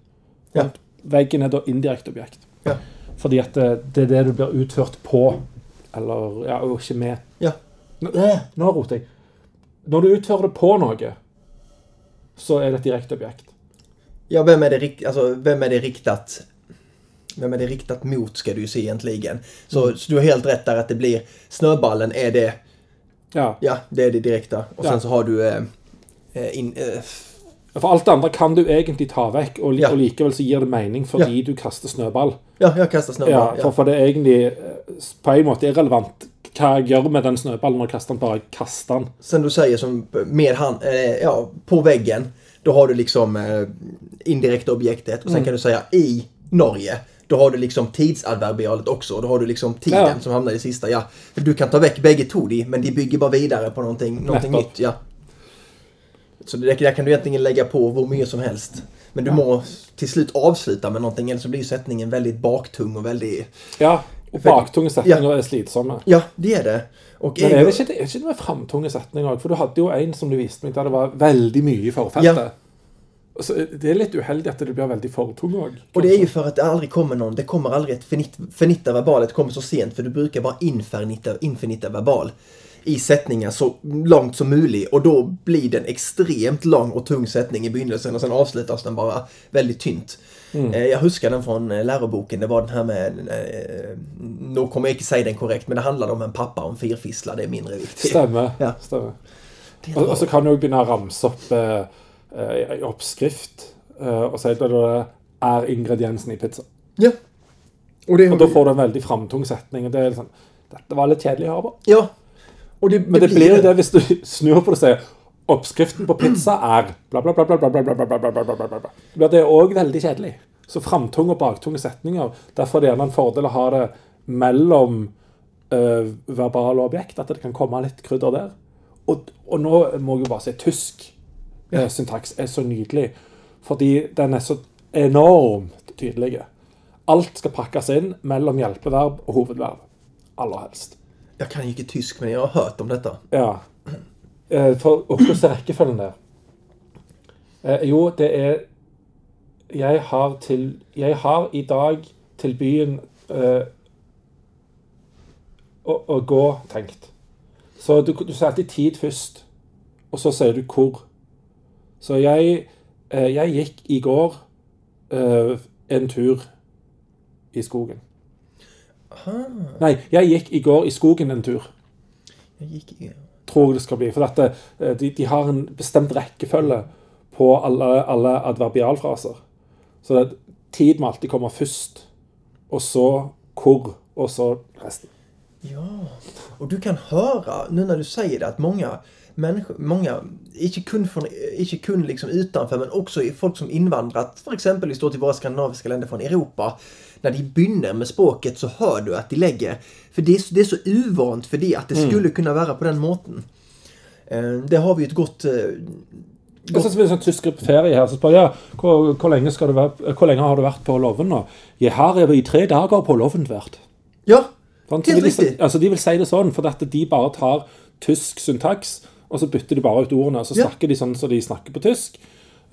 Ja. Veggen er da indirekte objekt. Ja. Fordi at det, det er det du blir utført på. Eller ja, og ikke med. Ja. Nå, nå roter jeg. Når du utfører det på noe, så er det et direkte objekt. Ja, vem är det, rikt- alltså, vem är det riktat vem är det riktat mot ska du ju se egentligen. Så, så du har helt rätt där att det blir snöballen är det, Ja. ja det är det direkta. Och sen Ja. så har du eh, eh, in, eh, For alt det andre kan du egentlig ta vekk, og, li Ja. og likevel så gir det mening fordi du kaster snøball. ja, jag kastar snöboll. Ja, Ja, for, for det er egentlig eh, på en måte irrelevant hva jeg gjør med den snøballen når jeg kaster den. Bare kaster den. Sen du säger som med hand, eh, ja, på väggen, då har du liksom eh, indirekta objektet. Och sen Mm. kan du säga i Norge. Då har du liksom tidsadverbialet också. Då har du liksom tiden Ja. som hamnar i sista. Ja, du kan ta väck bägge två de, men de bygger bara vidare på Nettopp. nytt. Ja. Så det där kan du egentligen lägga på hur mycket som helst. Men du må till slut avsluta med någonting, eller så blir ju sättningen väldigt baktung och väldigt... Ja, og baktunge setninger er slitsomme. Ja, det är det. Och Men er det ikke, er det ikke det med framtunge setninger òg? For du hadde jo en som du viste meg der det var veldig mye i forfeltet. Ja. Så det er litt uheldig at det blir veldig fortung òg. Och det är ju för att det aldrig kommer någon, det kommer aldrig ett finit, finita verbalet kommer så sent för du brukar vara infinita, infinita verbal i sättningar så långt som möjligt och då blir det en extremt lång och tung sättning i begynnelsen och sen avslutas den bara väldigt tynt. Eh, Jag huskar den från eh, läroboken, det var den här med, eh, nu kommer jag inte säga den korrekt, men det handlade om en pappa och en firfisla, det är mindre viktigt. Stemmer. Ja. Är Og, bra. og så kan du begynne å ramse opp eh, i oppskrift eh, og si at det er ingrediensen i pizza. Ja. Och det, Og da får du en veldig framtung setning. og det er liksom, Dette var litt kjedelig å høre på. ja. Och det, Men det blir jo det hvis du snur på det og sier Oppskriften på pizza er bla, bla, bla, bla, bla, bla, bla, bla, bla, bla, bla, det òg veldig kjedelig. Så framtunge og baktunge setninger. Derfor er det gjerne en fordel å ha det mellom uh, verbal og objekt. At det kan komme litt krydder der. Og, og nå må jeg bare si tysk eh, syntaks er så nydelig. Fordi den er så enormt tydelig. Alt skal pakkes inn mellom hjelpeverb og hovedverb. Aller helst. Jag kan ju inte tysk men jag har hört om detta. Ja. Eh, For og hvordan er rekkefølgen der? Eh, jo, det er Jeg har til Jeg har i dag til byen eh, å, å gå tenkt. Så du, du sier alltid tid først, og så sier du hvor. Så jeg, eh, jeg gikk i går eh, en tur i skogen. Nei, jeg gikk i går i skogen en tur Jag gick i... tror jeg det skal bli. For at eh, de, de har en bestemt rekkefølge på alle, alle adverbialfraser. Så det, tid må alltid komme først, og så hvor, og så resten. Ja, och du kan höra nu när du säger det att många människor, många, inte kun, från, inte kun liksom utanför men också i folk som invandrat för exempel i till våra skandinaviska länder från Europa. När de börjar med språket så hör du att de lägger, för det är, så- det är så uvant för det att det skulle kunna vara på den måten. Eh, Det har vi ett gott... eh, Og så er det en sånn tysk ferie her, så spør jeg ja, hvor, hvor, lenge skal du være, hvor lenge har du vært på Loven nå? Jeg har i tre dager på Loven vært. Ja? Så Helt de, si- riktig. altså de vil si det sånn, for at de bare tar tysk syntaks, og så bytter de bare ut ordene. og Så Ja. snakker de sånn som de snakker på tysk.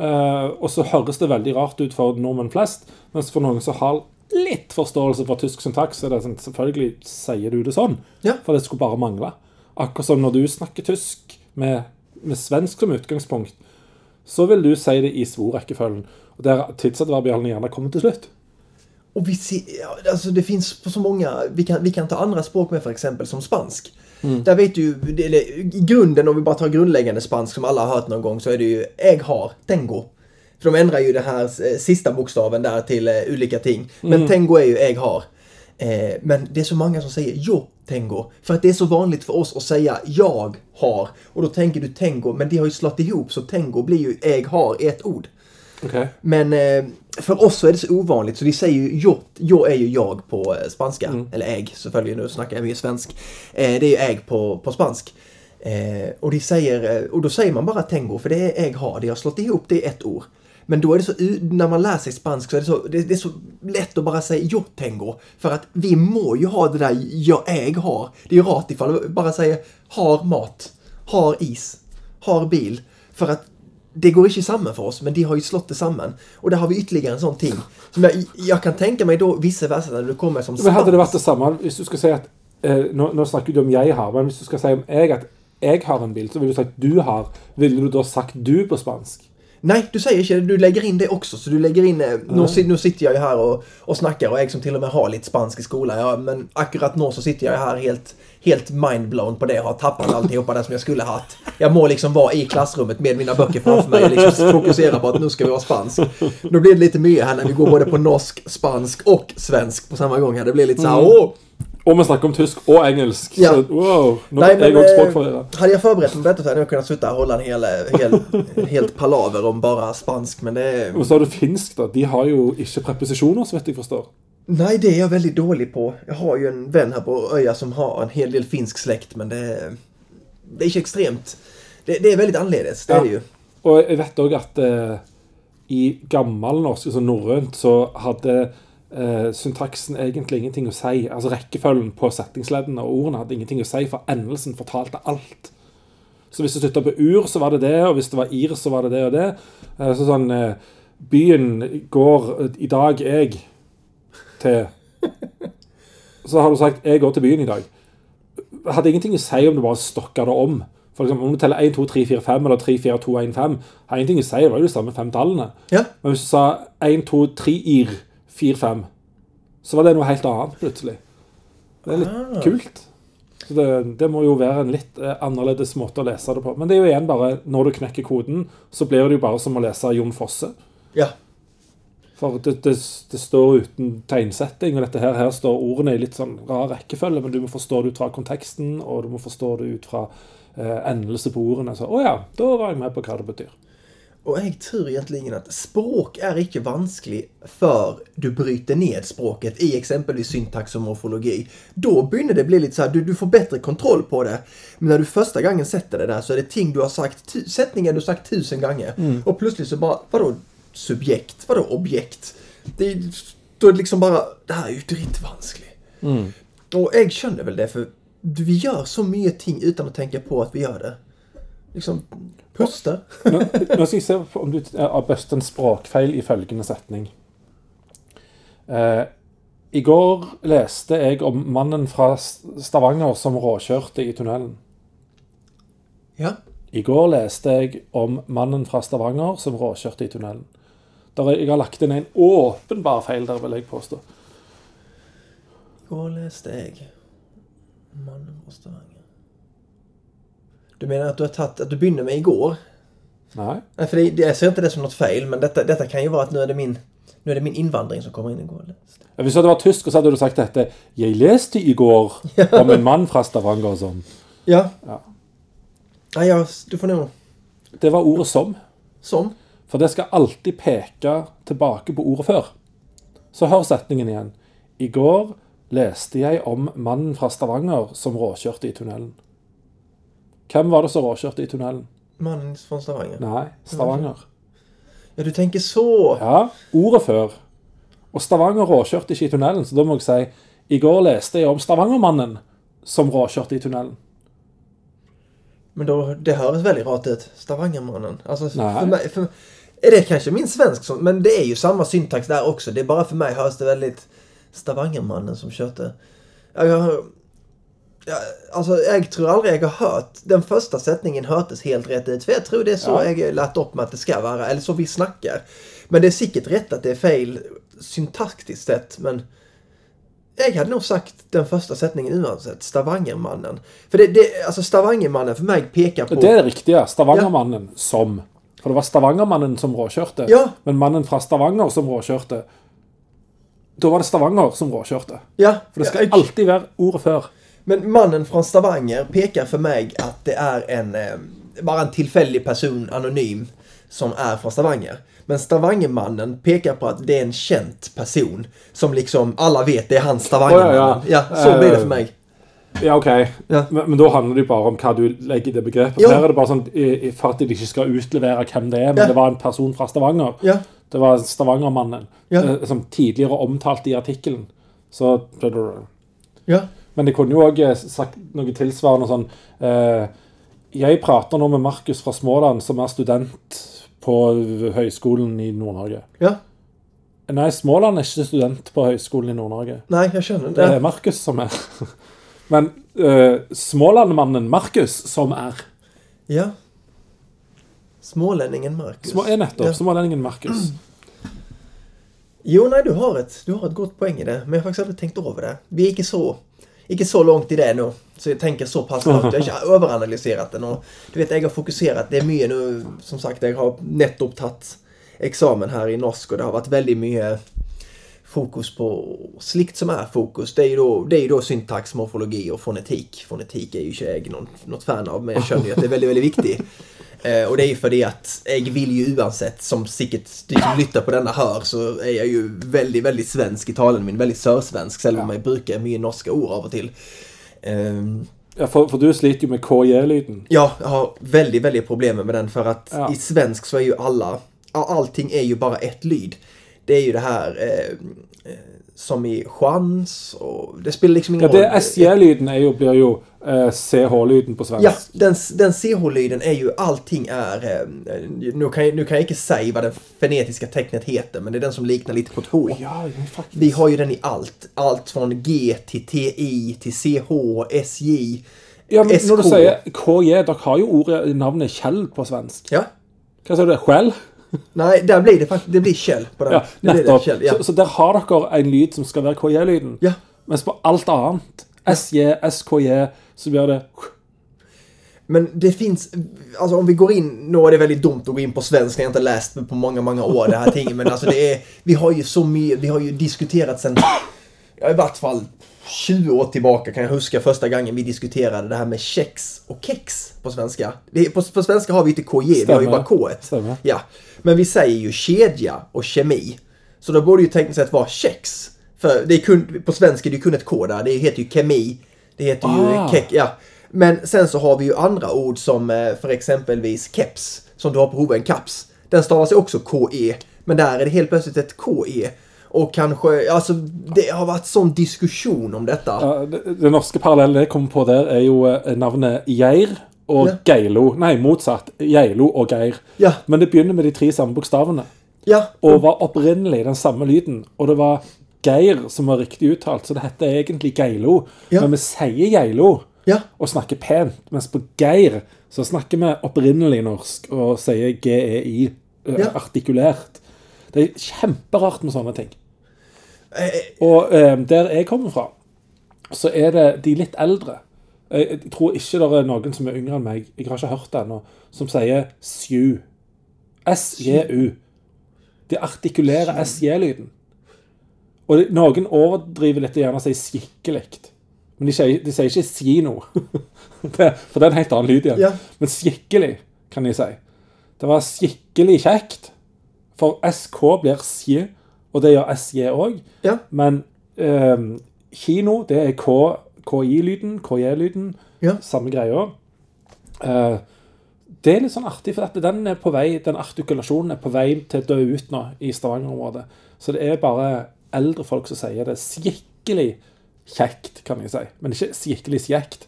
Eh, og så høres det veldig rart ut for nordmenn flest, mens for noen som har litt forståelse for tysk syntaks, så er det sånn, selvfølgelig sier du det sånn. Ja. For det skulle bare mangle. Akkurat som når du snakker tysk med, med svensk som utgangspunkt, så vil du si det i svorrekkefølgen. Og der tidsadverbialene gjerne kommer til slutt. Och vi ser, alltså det finns på så många, vi kan, vi kan ta andra språk med för exempel som spansk. Där vet du, eller, i grunden om vi bara tar grundläggande spansk som alla har hört någon gång så är det ju äg har, tengo. För de ändrar ju den här eh, sista bokstaven där till eh, olika ting. Men tengo är ju äg har. Eh, men det är så många som säger jo tengo. För att det är så vanligt för oss att säga jag har. Och då tänker du tengo, men det har ju slått ihop så tengo blir ju äg har i ett ord. Okej. Men eh, för oss så är det så ovanligt så vi säger ju jag, jag är ju jag på spanska. Eller äg, selvfølgelig, nu snackar jag ju svensk. Eh, det är ju äg på, på spansk. Eh, och, de säger, och då säger man bara tengo för det är äg har. De har slått ihop det i ett ord. Men då är det så, när man lär sig spansk så är det så, det, det är så lätt att bara säga yo tengo. För att vi må ju ha det där jag äg har. Det är ju rart ifall bara säger har mat, har is, har bil. För att det går inte samman för oss, men de har ju slått det samman. Och där har vi ytterligare en sån ting. Som jag, jag kan tänka mig då vissa verser när du kommer som Men hade det spans. vært det samme hvis du skal si at eh, nå, nå snakker du om jeg har, men hvis du skal si om jeg at jeg har en bil, så ville du sagt du har. Ville du da sagt du på spansk? Nej, du säger inte. Du lägger in det också. Så du lägger in... eh, Nu, nu sitter jag ju här och, och snackar och jag som till och med har lite spansk i skolan. Ja, men akkurat nu så sitter jag här helt, helt mindblown på det och har tappat alltihopa det som jag skulle ha haft. Jag må liksom vara i klassrummet med mina böcker framför mig och liksom fokusera på att nu ska vi vara spansk. Nu blir det lite mycket här när vi går både på norsk, spansk och svensk på samma gång. här. Det blir lite så här, åh! Og vi snakker om tysk og engelsk. Ja. Så wow, Nej, men òg eh, hade jag förberett mig bättre så hade jag kunnat sitta och hålla en hel, hel, helt palaver om bara spansk. Men det är... Og så har du finsk, da. De har jo ikke preposisjoner, så vidt jeg forstår. Nej, det är jag väldigt dålig på. Jag har ju en vän här på Öja som har en hel del finsk släkt, men det är, det är inte extremt. Det, det är väldigt annorledes, det är Ja. det ju. Og jeg vet òg at eh, i gammelnorsk, altså norrønt, så hadde eh, syntaksen egentlig ingenting å si. Altså rekkefølgen på setningsleddene og ordene hadde ingenting å si, for endelsen fortalte alt. Så hvis du slutta på ur, så var det det, og hvis det var ir, så var det det og det. Eh, så sånn eh, Byen går I dag jeg til Så har du sagt 'jeg går til byen i dag'. Hadde ingenting å si om du bare stokka det om. For eksempel, om du teller 1, 2, 3, 4, 5 eller 3, 4, 2, 1, 5, har ingenting å si. Det var jo de samme fem tallene. Ja. Men hvis du sa 1, 2, 3, ir, 4, 5, så var det noe helt annet plutselig. Det er litt Ah. kult. Så det, det må jo være en litt eh, annerledes måte å lese det på. Men det er jo igjen bare når du knekker koden, så blir det jo bare som å lese Jon Fosse. Ja. For det, det, det står uten tegnsetting, og dette her, her står ordene i litt sånn rar rekkefølge, men du må forstå det ut fra konteksten, og du må forstå det ut fra eh, endelse på ordene. Så å ja, da var jeg med på hva det betyr. Och jag tror egentligen att språk är inte vanskligt för du bryter ned språket i exempelvis syntax och morfologi. Då börjar det bli lite så här, du, du får bättre kontroll på det. Men när du första gången sätter det där så är det ting du har sagt, sättningar du har sagt tusen gånger. Och plötsligt så bara, vadå subjekt? Vadå objekt? Det, är- då är det liksom bara, det här är ju dritvanskligt. Och jag känner väl det för vi gör så mycket ting utan att tänka på att vi gör det. Liksom, pusta. Nå, nå skal jeg se om du har bøst en språkfeil i følgende setning. Eh, I går leste jeg om mannen fra Stavanger som råkjørte i tunnelen. Ja. I går leste jeg om mannen fra Stavanger som råkjørte i tunnelen. Der jeg har lagt inn en åpenbar feil der, vil jeg påstå. Igår läste jag Mannen från Stavanger. Du menar att du har tagit, att du började med igår? Nei. Nej, för det, det, jag ser inte det som något fel, men detta, detta kan ju vara att nu är det min, nu är det min invandring som kommer in igår. läste. Hvis hadde vært tysk, så hadde du sagt dette. Jeg leste i går om en mann fra Stavanger som Ja. Ja. Nej, jag, du får nog... Det var ordet 'som'. Som? For det skal alltid peke tilbake på ordet før. Så hør setningen igjen. I går leste jeg om mannen fra Stavanger som råkjørte i tunnelen. Hvem var det som råkjørte i tunnelen? Mannen från Stavanger. Nei, Stavanger. Ja, du tänker så. Ja, ordet før. Og Stavanger råkjørte ikke i tunnelen, så da må jeg si I går leste jeg om Stavangermannen som råkjørte i tunnelen. Men då, det hörs väldigt rart ut. Stavangermannen. Alltså, Nej. för mig, för, är det kanske min svensk som... Men det är ju samma syntax där också. Det är bara för mig hörs det väldigt... Stavangermannen som körde. Ja, jag, har- ja, alltså, jag tror aldrig jag har hört... Den första sättningen hördes helt rätt ut. För jag tror det är så Ja. jag har lärt upp med att det ska vara. Eller så vi snackar. Men det är säkert rätt att det är fel syntaktiskt sett. Men... Jag hade nog sagt den första sättningen oavsett. Stavangermannen. För det, det, alltså Stavangermannen för mig pekar på... Det er det riktige. Stavangermannen som. For det var Stavangermannen som råkjørte. Ja. Men mannen fra Stavanger som råkjørte Da var det Stavanger som råkjørte. Ja, For det skal ja, alltid være ordet før. Men mannen från Stavanger pekar för mig att det är en... Eh, bara en tillfällig person, anonym. som är från Stavanger. Men Stavangermannen pekar på att det är en känd person. Som liksom alla vet, det är han Stavangermannen. Ja, Ja, ja. så blir det Eh, för mig. Ja, OK. Ja. Men, men da handler det jo bare om hva du legger i det begrepet. Ja. Her er det bare sånn i- i- for at de ikke skal utlevere hvem det er, men Ja. det var en person fra Stavanger. Ja, Det var Stavangermannen, Ja. eh, som tidligere omtalt i artikkelen. Så ja, Men det kunne jo òg sagt noe tilsvarende sånn eh, Jeg prater nå med Markus fra Småland, som er student på Høgskolen i Nord-Norge. ja. Nei, Småland er ikke student på Høgskolen i Nord-Norge. Nej, jag känner Det er det. Markus som er. Men uh, Smålandmannen Markus som er. Ja. Smålänningen Marcus. Små, er nettopp. Ja. Smålendingen Markus. Jo, nej, du har, ett, du har ett gott poäng i det. Men jag har faktiskt aldrig tänkt över det. Vi är inte så, inte så långt i det nu. Så jag tänker så pass långt. Jag har inte överanalyserat den. Och, du vet, jag har fokuserat. Det är mycket nu, som sagt, jag har nettopp tagit examen här i norsk och det har varit väldigt mycket fokus på slikt som är fokus. Det är ju då, det är då syntax, morfologi och fonetik. Fonetik är ju inte jag någon, något fan av, men jag känner ju att det är väldigt, väldigt viktigt. Eh, och det är ju för det att jag vill ju oavsett, som säkert de som lyssnar på denna hör, så är jag ju väldigt, väldigt svensk i talen min. Väldigt sörsvensk, även om jag brukar mycket norska ord av och till. Ehm, Ja, for, for du sliter jo med KJ-lyden. Ja, jag har väldigt, väldigt problem med den för att Ja. i svensk så är ju alla, all- allting är ju bara ett lyd. Det är ju det här eh, eh, som i chans och det spelar liksom ingen Ja, det roll. SJ-lyden er jo, blir jo eh, CH-lyden på svensk. Ja, den, den CH-lyden är ju allting är... Eh, nu, kan jag, nu kan jag inte säga vad det fonetiska tecknet heter, men det är den som liknar lite på ett H. Ja. Vi har ju den i allt. Allt från G till TI till CH, SJ, Ja, men når du SK. sier KJ, dere har jo ordet, navnet Kjell på svensk. Ja. Hva sa du? Skjell? Nej, där blir det faktiskt, det blir Kjell på den. Ja, det blir det, nettopp. Kjell, ja. Så, så der har dere en lyd som skal være KJ-lyden. ja. Mens på alt annet, SJ, SKJ, så blir det Men det finns, alltså om vi går in, nu är det väldigt dumt att gå in på svenska, jag har inte läst på många, många år det här tinget, men alltså det är, vi har ju så mycket, vi har ju diskuterat sen, ja, i vart fall 20 år tillbaka kan jag huska första gången vi diskuterade det här med kex och kex på svenska. Är, på, på svenska har vi inte KJ, vi har ju bara K1. Stämmer. Ja, men vi säger ju kedja och kemi. Så då borde ju tekniskt sett vara kex. För det är kun, på svenska är det ju kun ett K där, det heter ju kemi, det heter ju Ah. kex, ja. Men sen så har vi ju andra ord som eh, för exempelvis keps, som du har på en kaps. Den stavas ju också KE, men där är det helt plötsligt ett KE. Och kanske, alltså det har varit sån diskussion om detta. ja, det norske parallellen jeg kommer på der, er jo eh, navnet Geir og Ja. Geilo. Nei, motsatt. Geilo og Geir. Ja. Men det begynner med de tre samme bokstavene. Ja, Og var opprinnelig den samme lyden. Og det var Geir som var riktig uttalt, så det heter egentlig Geilo. Ja. Men vi sier Geilo ja, og snakker pent, mens på Geir så snakker vi opprinnelig norsk og sier GEI eh, Ja. artikulert. Det er kjemperart med sånne ting. eh, Og eh, der jeg kommer fra, så er det de litt eldre. Jeg tror ikke det er noen som er yngre enn meg, jeg har ikke hørt det ennå, som sier sju. SJU. De artikulerer SJ-lyden. Og de, noen overdriver litt og gjerne sier skikkelig. Men de sier, de sier ikke. Det- For det er en helt annen lyd igjen. Ja. Men skikkelig, kan de si. Det var skikkelig kjekt. For SK blir sj, og det gjør SJ òg. ja, Men eh, kino, det er K, KI-lyden, KJ-lyden, Ja. samme greia. Eh, det er litt sånn artig, for at den på vei, den artikulasjonen er på vei til å dø ut nå i Stavanger-området. Så det er bare eldre folk som sier det skikkelig kjekt, kan jeg si. Men ikke skikkelig kjekt,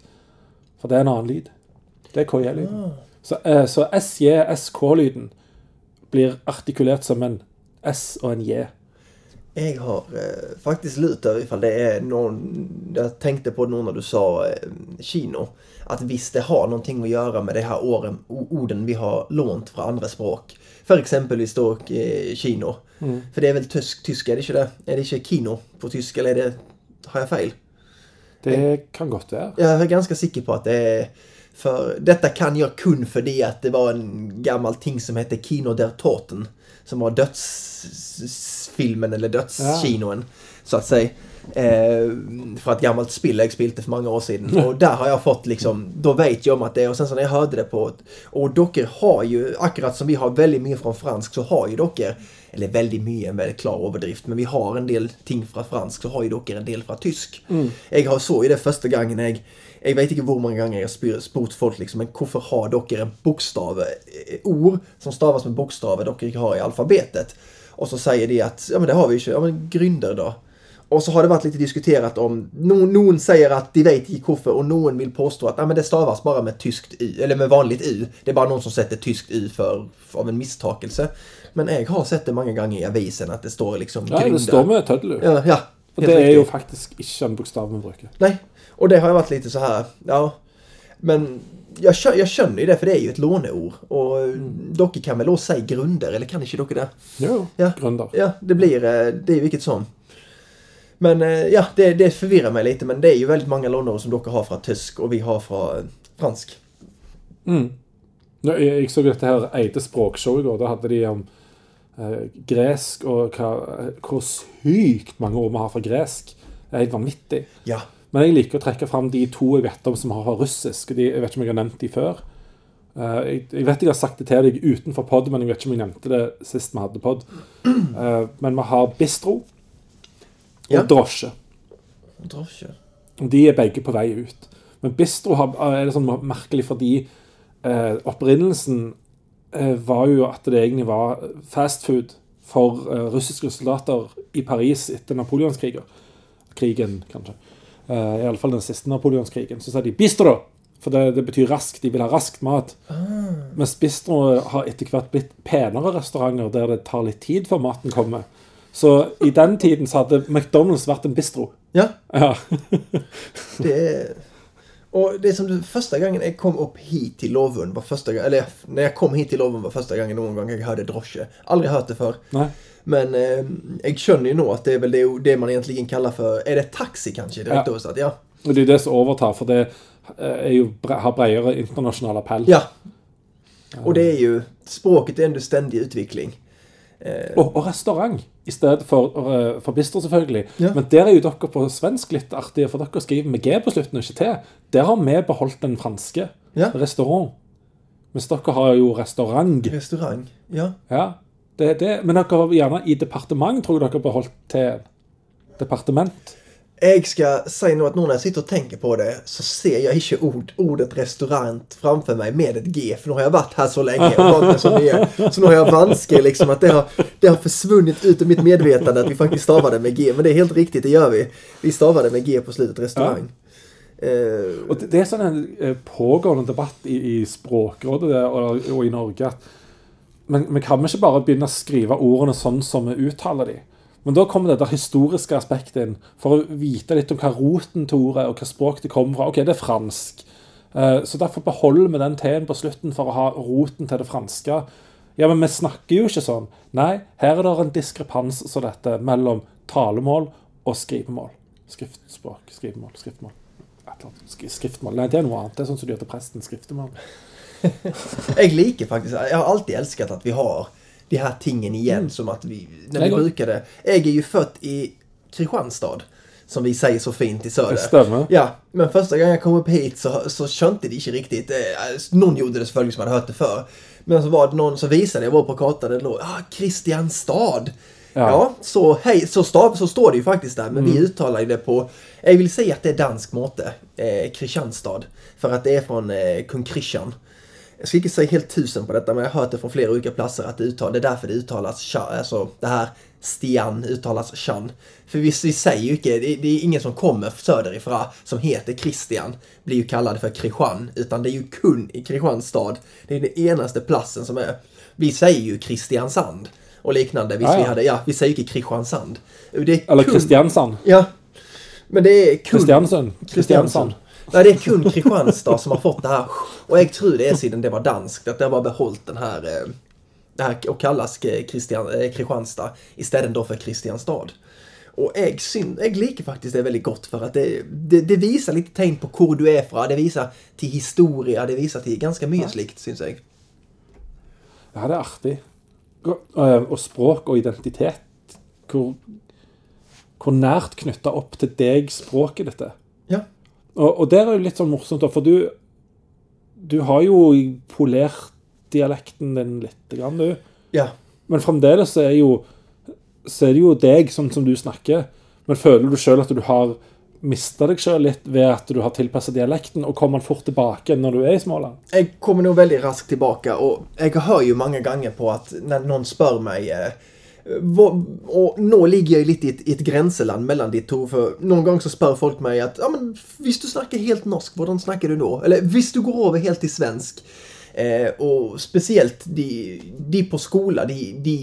for det er en annen lyd. Det er KJ-lyden. Så, eh, så SJ-SK-lyden blir artikulert som en S og en J. Jag har eh, faktiskt lutat över ifall det är någon, jag tänkte på det nog när du sa eh, kino, att visst det har någonting att göra med de här åren, orden vi har lånt från andra språk. För exempelvis då eh, kino. För det är väl tysk, tyska, är det inte det? Är det inte kino på tyska eller är det, har jag fel? Det kan godt være. Jag är ganska säker på att det är för detta kan jag kun för det att det var en gammal ting som hette Kino der Toten. Som var dödsfilmen eller dödskinoen. så att säga. Eh, för ett gammalt spill jag spilte för många år sedan. Och där har jag fått liksom, då vet jag om att det är. Och sen så när jag hörde det på, och dockor har ju, akkurat som vi har väldigt mycket från fransk så har ju dockor, eller väldigt mycket en väldigt klar överdrift, men vi har en del ting från fransk så har ju dockor en del från tysk. Jag har så i det första gången jag jag vet inte hur många gånger jag har spurt folk liksom, men varför har dockor en bokstav, eh, ord som stavas med bokstäver dockor har i alfabetet? Och så säger de att, ja men det har vi ju, ja men grynder då. Och så har det varit lite diskuterat om, någon, någon säger att de vet inte varför och någon vill påstå att ja, men det stavas bara med tyskt y, eller med vanligt u. Det är bara någon som sätter tyskt y för, av en misstakelse. Men jag har sett det många gånger i avisen att det står liksom Ja, det står med tødler. Ja, ja. Helt det er riktigt. jo faktisk ikke en bokstav vi bruker. Nej, och det har jag varit lite så här, ja. Men jag, jag känner ju det för det är ju ett låneord. Och dock kan väl då säga grunder, eller kan inte dock det? Jo, Ja. gründer. Ja, det blir eh, det är vilket som. Men eh, ja, det, det förvirrar mig lite men det är ju väldigt många låneord som dock har från tysk och vi har från fransk. Ja, Jeg jeg så dette her Eide språkshow i går. Da hadde de om eh, gresk og hva, hvor sykt mange ord vi har fra gresk. Det er helt vanvittig. Ja, Men jeg liker å trekke fram de to jeg vet om som har russisk. De, jeg vet ikke om jeg har nevnt de før. Eh, jeg, jeg vet jeg har sagt det til deg utenfor pod, men jeg vet ikke om jeg nevnte det sist vi hadde pod. Eh, men vi har bistro og Ja. drosje. drosje. De er begge på vei ut. Men bistro har, er det sånn merkelig fordi eh, opprinnelsen eh, var jo at det egentlig var fast food for eh, russiske soldater i Paris etter napoleonskrigen. Krigen, kanskje. Eh, Iallfall den siste napoleonskrigen. Så sa de 'bistro', for det, det betyr raskt. De vil ha raskt mat. Mens bistro har etter hvert blitt penere restauranter der det tar litt tid før maten kommer. Så i den tiden så hadde McDonald's vært en bistro. Ja, Ja. det. Och det är som det första gången jag kom upp hit till Lovund var första gången, eller när jag kom hit till Lovund var första gången någon gång jag hörde drosje. Aldrig hört det förr. Nej. Men eh, jag känner ju nog att det är väl det, det man egentligen kallar för, är det taxi kanske? Direkt Ja. översatt? Ja. Og det er det som overtar, for det eh, jo, bre- har bredere internasjonal appell. Ja. Och det är ju, språket är ändå ständig utveckling. Og, og restaurant i stedet for, eh, for bistro, selvfølgelig. Ja. Men der er jo dere på svensk litt artige, for dere skriver med G på slutten, og ikke T. Der har vi beholdt den franske. Ja. Restaurant. Mens dere har jo restaurant. Restaurang. Ja. Ja, det det. Men dere har gjerne i departement, tror jeg dere har beholdt til departement. Jag ska säga nog att nu när jag sitter och tänker på det så ser jag inte ord, ordet restaurang framför mig med ett G. För nu har jag varit här så länge och mig som det är. Så nu har jag vanskar liksom att det har, det har försvunnit ut ur mitt medvetande att vi faktiskt stavade med G. Men det är helt riktigt, det gör vi. Vi stavade med G på slutet, restaurang. Eh, Og det, det er sånn en eh, pågående debatt i, i Språkrådet det, og, og i Norge men, men kan vi ikke bare begynne å skrive ordene sånn som vi uttaler de? Men da kommer det historiske aspektet inn, for å vite litt om hva roten til ordet og hva språk det kommer fra. Ok, det er fransk. Eh, så derfor beholder vi den T-en på slutten for å ha roten til det franske. Ja, men vi snakker jo ikke sånn. Nei, her er det en diskrepans som dette mellom talemål og skrivemål. Skriftspråk, skrivemål, skriftmål. Et eller annet. Skriftmål. Nei, det er noe annet. Det er sånn som du gjør til presten. Skriftemål. jag liker faktiskt, jag har alltid älskat att vi har de här tingen igen som att vi, när vi brukade. Jag är ju född i Kristianstad. Som vi säger så fint i söder. Det stämmer. Ja, men första gången jag kom upp hit så, så kände det inte riktigt. Eh, någon gjorde det selvfølgelig som hade hört det för. Men så var det någon som visade, jag var på kartan, det låg ah, Kristianstad. Ja, Ja. så, hej, så, stav, så står det ju faktiskt där. Men vi uttalar ju det på, jag vill säga att det är dansk måte. Eh, Kristianstad. För att det är från eh, kung Christian. Jag ska inte säga helt tusen på detta, men jag har hört det från flera olika platser att det, uttal, det är därför det uttalas cha, alltså det här Stian uttalas chan. För vi, vi säger ju inte, det, det är ingen som kommer söderifrån som heter Christian, blir ju kallad för Kristian, utan det är ju kun i Kristianstad. Det är den enaste platsen som är, vi säger ju Kristiansand och liknande. Visst, Ja, ja. Vi, hade, ja, vi säger ju inte Kristiansand. Eller kun- Kristiansand. Ja. Men det är kun... Kristiansund. Kristiansand. Nej, det är kun Kristianstad som har fått det här. Och jag tror det är sedan det var danskt, att det har bara behållit den här, eh, det här och kallas eh, Christian, eh, Kristianstad istället då för Kristianstad. Och jag, syn, jag liker faktiskt det väldigt gott för att det, det, det visar lite tecken på hvor du är från. Det visar till historia, det visar till ganska mycket slikt, syns jag. Ja, det artig. Og, eh, og språk og identitet. Hvor, hvor nært knytta opp til deg språket ditt er. Og, og der er jo litt sånn morsomt, da, for du Du har jo polert dialekten din lite grann, du. Ja. Men fremdeles er, jo, så er det jo deg, sånn som du snakker. Men føler du sjøl at du har mista deg sjøl litt ved at du har tilpassa dialekten, og kommer den fort tilbake når du er i Småland? Jeg kommer nog veldig raskt tilbake, og jeg hører jo mange ganger på at når noen spør meg eh, Og nå ligger jeg litt i et, i et grenseland mellom de to. For noen ganger så spør folk meg at ja, men hvis du snakker helt norsk, hvordan snakker du da? Eller hvis du går over helt til svensk. Eh, og spesielt de, de på skolen, de, de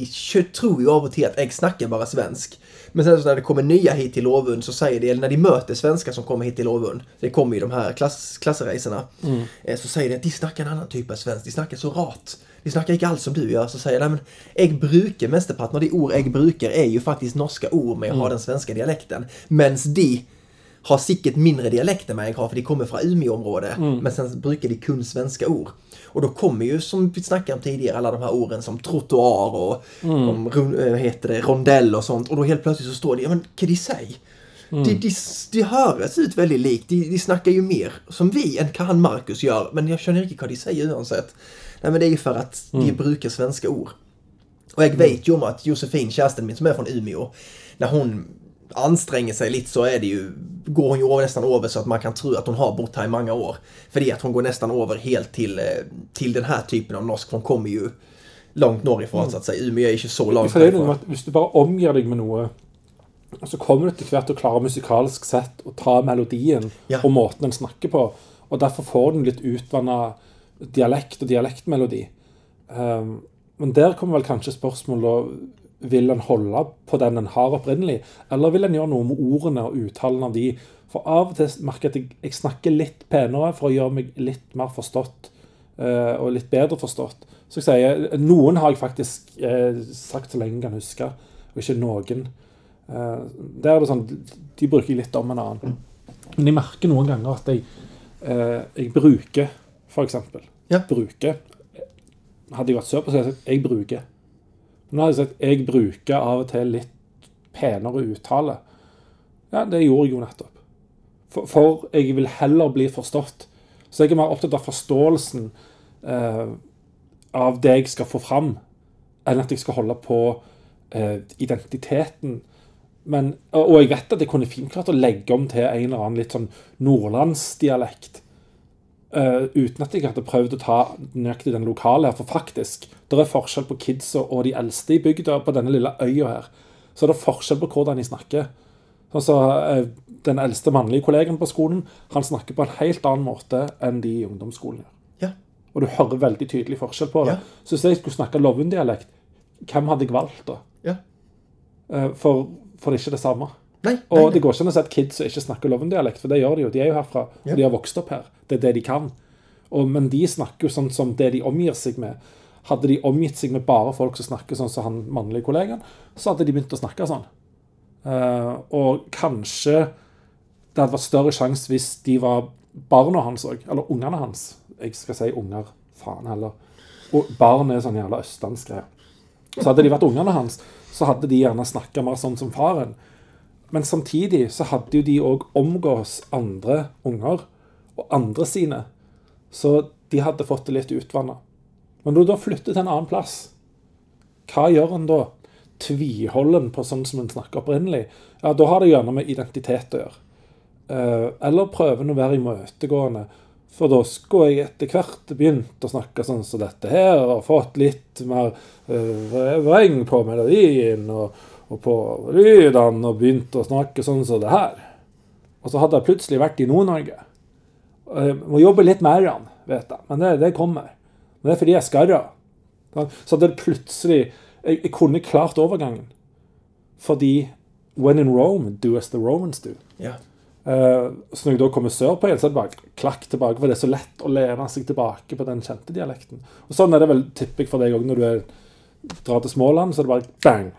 tror jo av og til at jeg snakker bare svensk. Men sen så när det kommer nya hit till Lovund så säger de, eller när de möter svenskar som kommer hit till Lovund, det kommer ju de här klass, klassresorna, eh, så säger de att de snackar en annan typ av svensk, de snackar så rart. De snackar inte alls som du gör. Så säger de, men jag brukar mesteparten av de ord jag brukar är ju faktiskt norska ord, men jag har den svenska dialekten. Mens de har sikkert mindre dialekt än jag har, för de kommer från Umeå-området. Men sen brukar de kun svenska ord. Och då kommer ju, som vi snackade om tidigare, alla de här orden som trottoar och om, ru- eh, vad heter det, rondell och sånt. Och då helt plötsligt så står det, ja men kan de säga? De, de, de hörs ut väldigt likt. De, de snackar ju mer som vi än han Marcus gör. Men jag känner inte vad de säger oavsett. Nej men det är ju för att de brukar svenska ord. Och jag vet ju om att Josefin, kärsten min som är från Umeå, när hon anstränger sig lite så är det ju, går hon ju nästan över så att man kan tro att hon har bott här i många år. För det är att hon går nästan över helt till, eh, till den här typen av norsk. Hon kommer ju långt norrifrån så att säga. Umeå är ju inte så långt at Hvis du bare omgir deg med noe, så kommer du etter hvert til å klare musikalsk sett å ta melodien Ja. og måten en snakker på. Og derfor får den litt utvanna dialekt og dialektmelodi. Ehm, men der kommer vel kanskje spørsmålet Vil en holde på den en har opprinnelig, eller vil en gjøre noe med ordene og uttalen av de? For av og til merker jeg at jeg, snakker litt penere for å gjøre meg litt mer forstått. Eh, og litt bedre forstått. Så jeg sier, Noen har jeg faktisk eh, sagt så lenge jeg kan huske, og ikke noen. Eh, der er det sånn, De bruker jeg litt om en annen. Men jeg merker noen ganger at jeg, jeg bruker, f.eks. Ja. Bruker. Hadde jeg vært sør på, så hadde jeg sagt 'jeg bruker'. Men har jeg sagt 'jeg bruker av og til litt penere uttale'. Ja, det gjorde jeg jo nettopp. For, for jeg vil heller bli forstått. Så jeg er mer opptatt av forståelsen eh, av det jeg skal få fram, enn at jeg skal holde på eh, identiteten. Men, og jeg vet at jeg kunne fint klart å legge om til en eller annen litt sånn nordlandsdialekt. Eh, uten at jeg hadde prøvd å ta nøyaktig den lokale her. For faktisk, det er forskjell på kidsa og de eldste i bygda på denne lille øya her. Så det er forskjell på hvordan de snakker. Sånn så, eh, Den eldste mannlige kollegaen på skolen han snakker på en helt annen måte enn de i ungdomsskolen gjør. Ja. Og du hører veldig tydelig forskjell på det. Ja. Så hvis jeg skulle snakke Lovund-dialekt, hvem hadde jeg valgt da? Ja. Eh, For, for det er ikke det samme. Nej, Og nej, det går ikke an å si at kids ikke snakker Loven-dialekt, for det gjør de jo. De er jo herfra, og de har vokst opp her. Det er det de kan. Og, men de snakker jo sånn som det de omgir seg med. Hadde de omgitt seg med bare folk som snakker sånn som han mannlige kollegaen, så hadde de begynt å snakke sånn. Uh, og kanskje det hadde vært større sjanse hvis de var barna hans òg, eller ungene hans. Jeg skal si unger, faen heller. Og barn er sånn jævla østlandsgreier. Så hadde de vært ungene hans, så hadde de gjerne snakka mer sånn som faren. Men samtidig så hadde jo de òg omgås andre unger, og andre sine. Så de hadde fått det litt utvanna. Men når du da flytter til en annen plass, hva gjør en da? Tviholder på sånn som en snakker opprinnelig? Ja, da har det gjerne med identitet å gjøre. Eh, eller prøver en å være imøtegående. For da skulle jeg etter hvert begynt å snakke sånn som dette her, og fått litt mer ...vräng vreng på melodien og, og på lydene, og begynt å snakke sånn som det her. Og så hadde jeg plutselig vært i Nord-Norge. Jeg må jobbe litt mer vet jeg, men det, det kommer. Men det er fordi jeg skarrer. Så hadde det plutselig jeg, jeg kunne klart overgangen. Fordi when in Rome, do as the Romans do. Ja. Eh, så når jeg da kommer sørpå igjen, så er det bare klakk tilbake. For det er så lett å lene seg tilbake på den kjente dialekten. Og sånn er det vel, tipper jeg, for deg òg når du er, drar til Småland. Så er det bare bang,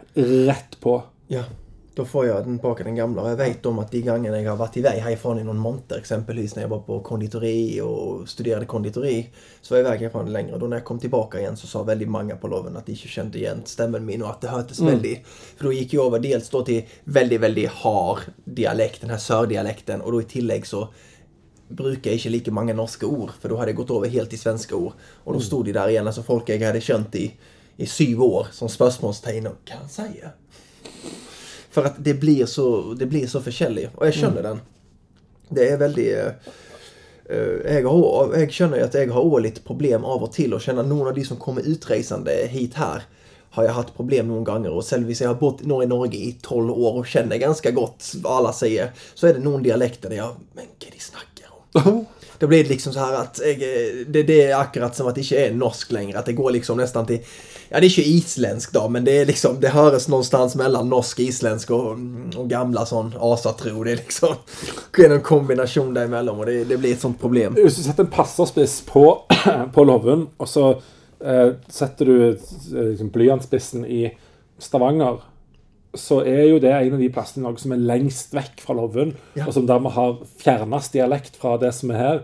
rett på. Ja. Da får jeg tilbake den gamle. Og jeg vet om at de gangene jeg har vært i vei herfra i noen måneder, eksempelvis når jeg var på konditori og studerte konditori, så var vei herfra lenger. Og da når jeg kom tilbake igjen, så sa veldig mange på loven at de ikke kjente igjen stemmen min, og at det hørtes veldig For da gikk jeg over dels da til veldig, veldig hard dialekt, den her sørdialekten, og da i tillegg så bruker jeg ikke like mange norske ord, for da hadde jeg gått over helt til svenske ord. Og da sto de der igjen, altså folk jeg hadde skjønt i, i syv år, som Hva han sier For at det blir så, det blir så forskjellig. Og jeg skjønner den. Det er veldig eh, eh, jeg, har, jeg skjønner at jeg har litt problem av og til å kjenne noen av de som kommer utreisende hit her, har jeg hatt problem ganger. Og selv hvis jeg har nå i Norge i tolv år og kjenner ganske godt hva alle sier, så er det noen dialekter der jeg Men hva de snakker om? Blir det liksom så her at jeg, det, det er akkurat som at det ikke er norsk lenger. At det går liksom nesten til Ja, det er ikke islensk, da, men det er liksom Det høres någonstans mellom norsk, islensk og, og gamle sånn asatro. Det er liksom det er en kombinasjon der imellom, og det, det blir et sånt problem. Hvis du setter en passerspiss på, på låven, og så eh, setter du eh, liksom, blyantspissen i Stavanger, så er jo det en av de plassene i Norge som er lengst vekk fra Låven, Ja. og som dermed har fjernest dialekt fra det som er her.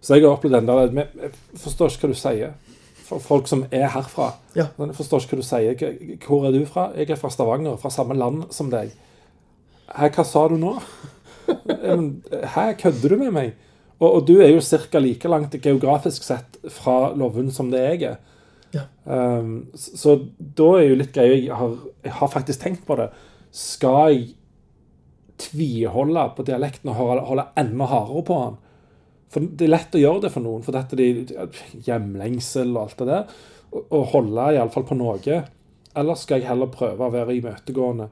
Så jeg har opplevd den der men Jeg forstår ikke hva du sier. For folk som er herfra. Ja. Jeg forstår ikke hva du sier. Hvor er du fra? Jeg er fra Stavanger, fra samme land som deg. Hæ, hva sa du nå? Men, Hæ, kødder du med meg? Og, og du er jo ca. like langt geografisk sett fra Lovund som det jeg er. Ja. Um, så, så da er jo litt greia jeg har, jeg har faktisk tenkt på det. Skal jeg tviholde på dialekten og holde, holde enda hardere på den? For det er lett å gjøre det for noen, for dette er hjemlengsel og alt det der. Og, og holde iallfall på noe. Eller skal jeg heller prøve å være imøtegående?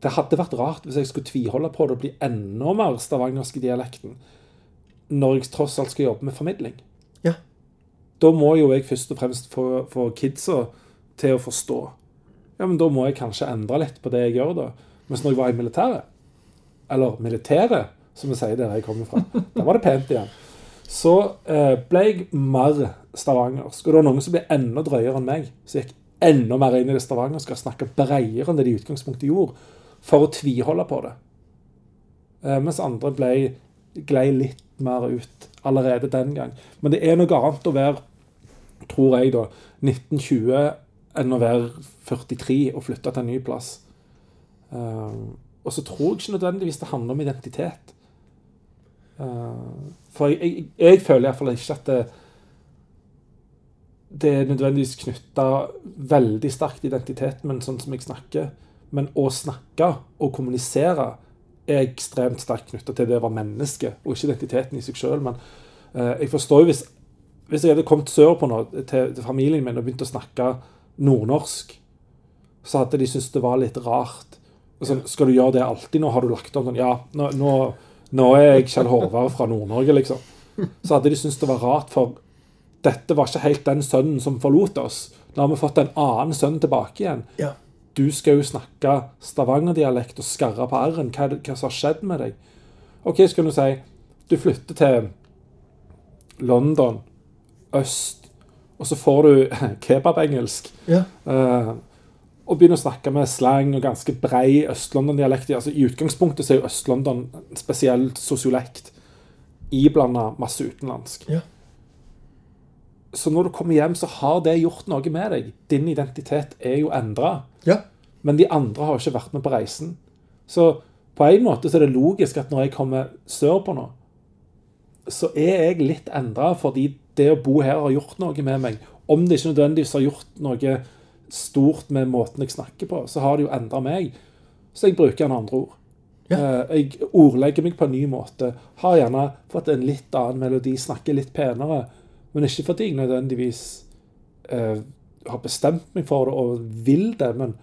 Det hadde vært rart hvis jeg skulle tviholde på det og bli enda mer stavangersk i dialekten når jeg tross alt skal jobbe med formidling. Ja. Da må jo jeg først og fremst få, få kidsa til å forstå. Ja, men da må jeg kanskje endre litt på det jeg gjør, da. Mens når jeg var i militæret, eller militæret, som vi sier der jeg kommer fra, Där var det pent igjen. Så eh, ble jeg mer stavangersk. Og det var noen som ble enda drøyere enn meg. Så gikk enda mer inn i det stavangerske og snakka bredere enn det de i utgangspunktet gjorde, for å tviholde på det. Eh, mens andre ble, glei litt mer ut allerede den gang. Men det er noe annet å være, tror jeg, da, 1920 enn å være 43 og flytte til en ny plass. Eh, og så tror jeg ikke nødvendigvis det handler om identitet. Eh, for jeg, jeg, jeg føler iallfall ikke at det, det er nødvendigvis knytta veldig sterkt til identiteten min, sånn som jeg snakker. Men å snakke og kommunisere er ekstremt sterkt knytta til det å være menneske, og ikke identiteten i seg sjøl. Men eh, jeg forstår jo hvis, hvis jeg hadde kommet sørpå nå til, til familien min og begynt å snakke nordnorsk, så hadde de syntes det var litt rart. Sånn, skal du gjøre det alltid? Nå har du lagt om sånn Ja, nå, nå, nå er jeg Kjell Håvard fra Nord-Norge, liksom. Så hadde de syntes det var rart, for dette var ikke helt den sønnen som forlot oss. Nå har vi fått en annen sønn tilbake igjen. Ja. Du skal jo snakke stavangerdialekt og skarre på r-en. Hva, hva som har skjedd med deg? OK, skal du si Du flytter til London, øst, og så får du kebabengelsk. Ja. eh, og begynner å snakke med slang og ganske brei Øst-London-dialekt. Altså, I utgangspunktet så er jo Øst-London en spesiell sosiolekt iblanda masse utenlandsk. Ja. Så når du kommer hjem, så har det gjort noe med deg. Din identitet er jo endra. Ja. Men de andre har ikke vært med på reisen. Så på en måte så er det logisk at når jeg kommer sørpå nå, så er jeg litt endra fordi det å bo her har gjort noe med meg. Om det ikke nødvendigvis har gjort noe stort med måten jeg snakker på, så har det jo endra meg. Så jeg bruker gjerne andre ord. Eh, Jeg ordlegger meg på en ny måte. Har gjerne fått en litt annen melodi, snakker litt penere. Men ikke fordi jeg nødvendigvis eh, har bestemt meg for det og vil det, men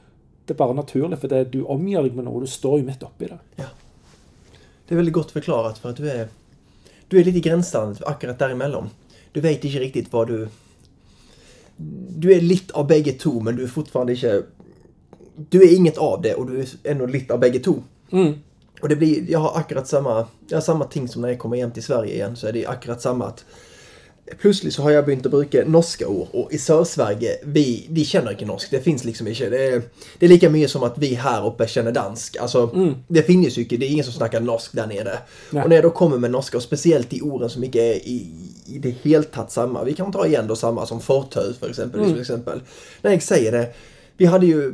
det er bare naturlig fordi du omgir deg med noe. Du står jo midt oppi det. Det er veldig godt forklaret, for at du er, du er litt i grenselandet akkurat derimellom. Du vet ikke riktig hva du Du er litt av begge to, men du er fortfarande ikke Du er inget av det, og du er ennå litt av begge to. Og det blir, jeg har akkurat samme, jeg har samme ting som når jeg kommer hjem til Sverige igjen. Så er det akkurat samme at Plutselig så har jeg begynt å bruke norske ord, og i Sør-Sverige vi, de kjenner ikke norsk. Det fins liksom ikke. Det er, det er like mye som at vi her oppe kjenner dansk. Altså, Det finnes jo ikke. Det er ingen som snakker norsk der nede. Nei. Og når jeg da kommer med norske, og spesielt de ordene som ikke er i, i det hele tatt samme Vi kan ta igjen det samme som fortau, for eksempel. For eksempel. Når jeg sier det Vi hadde jo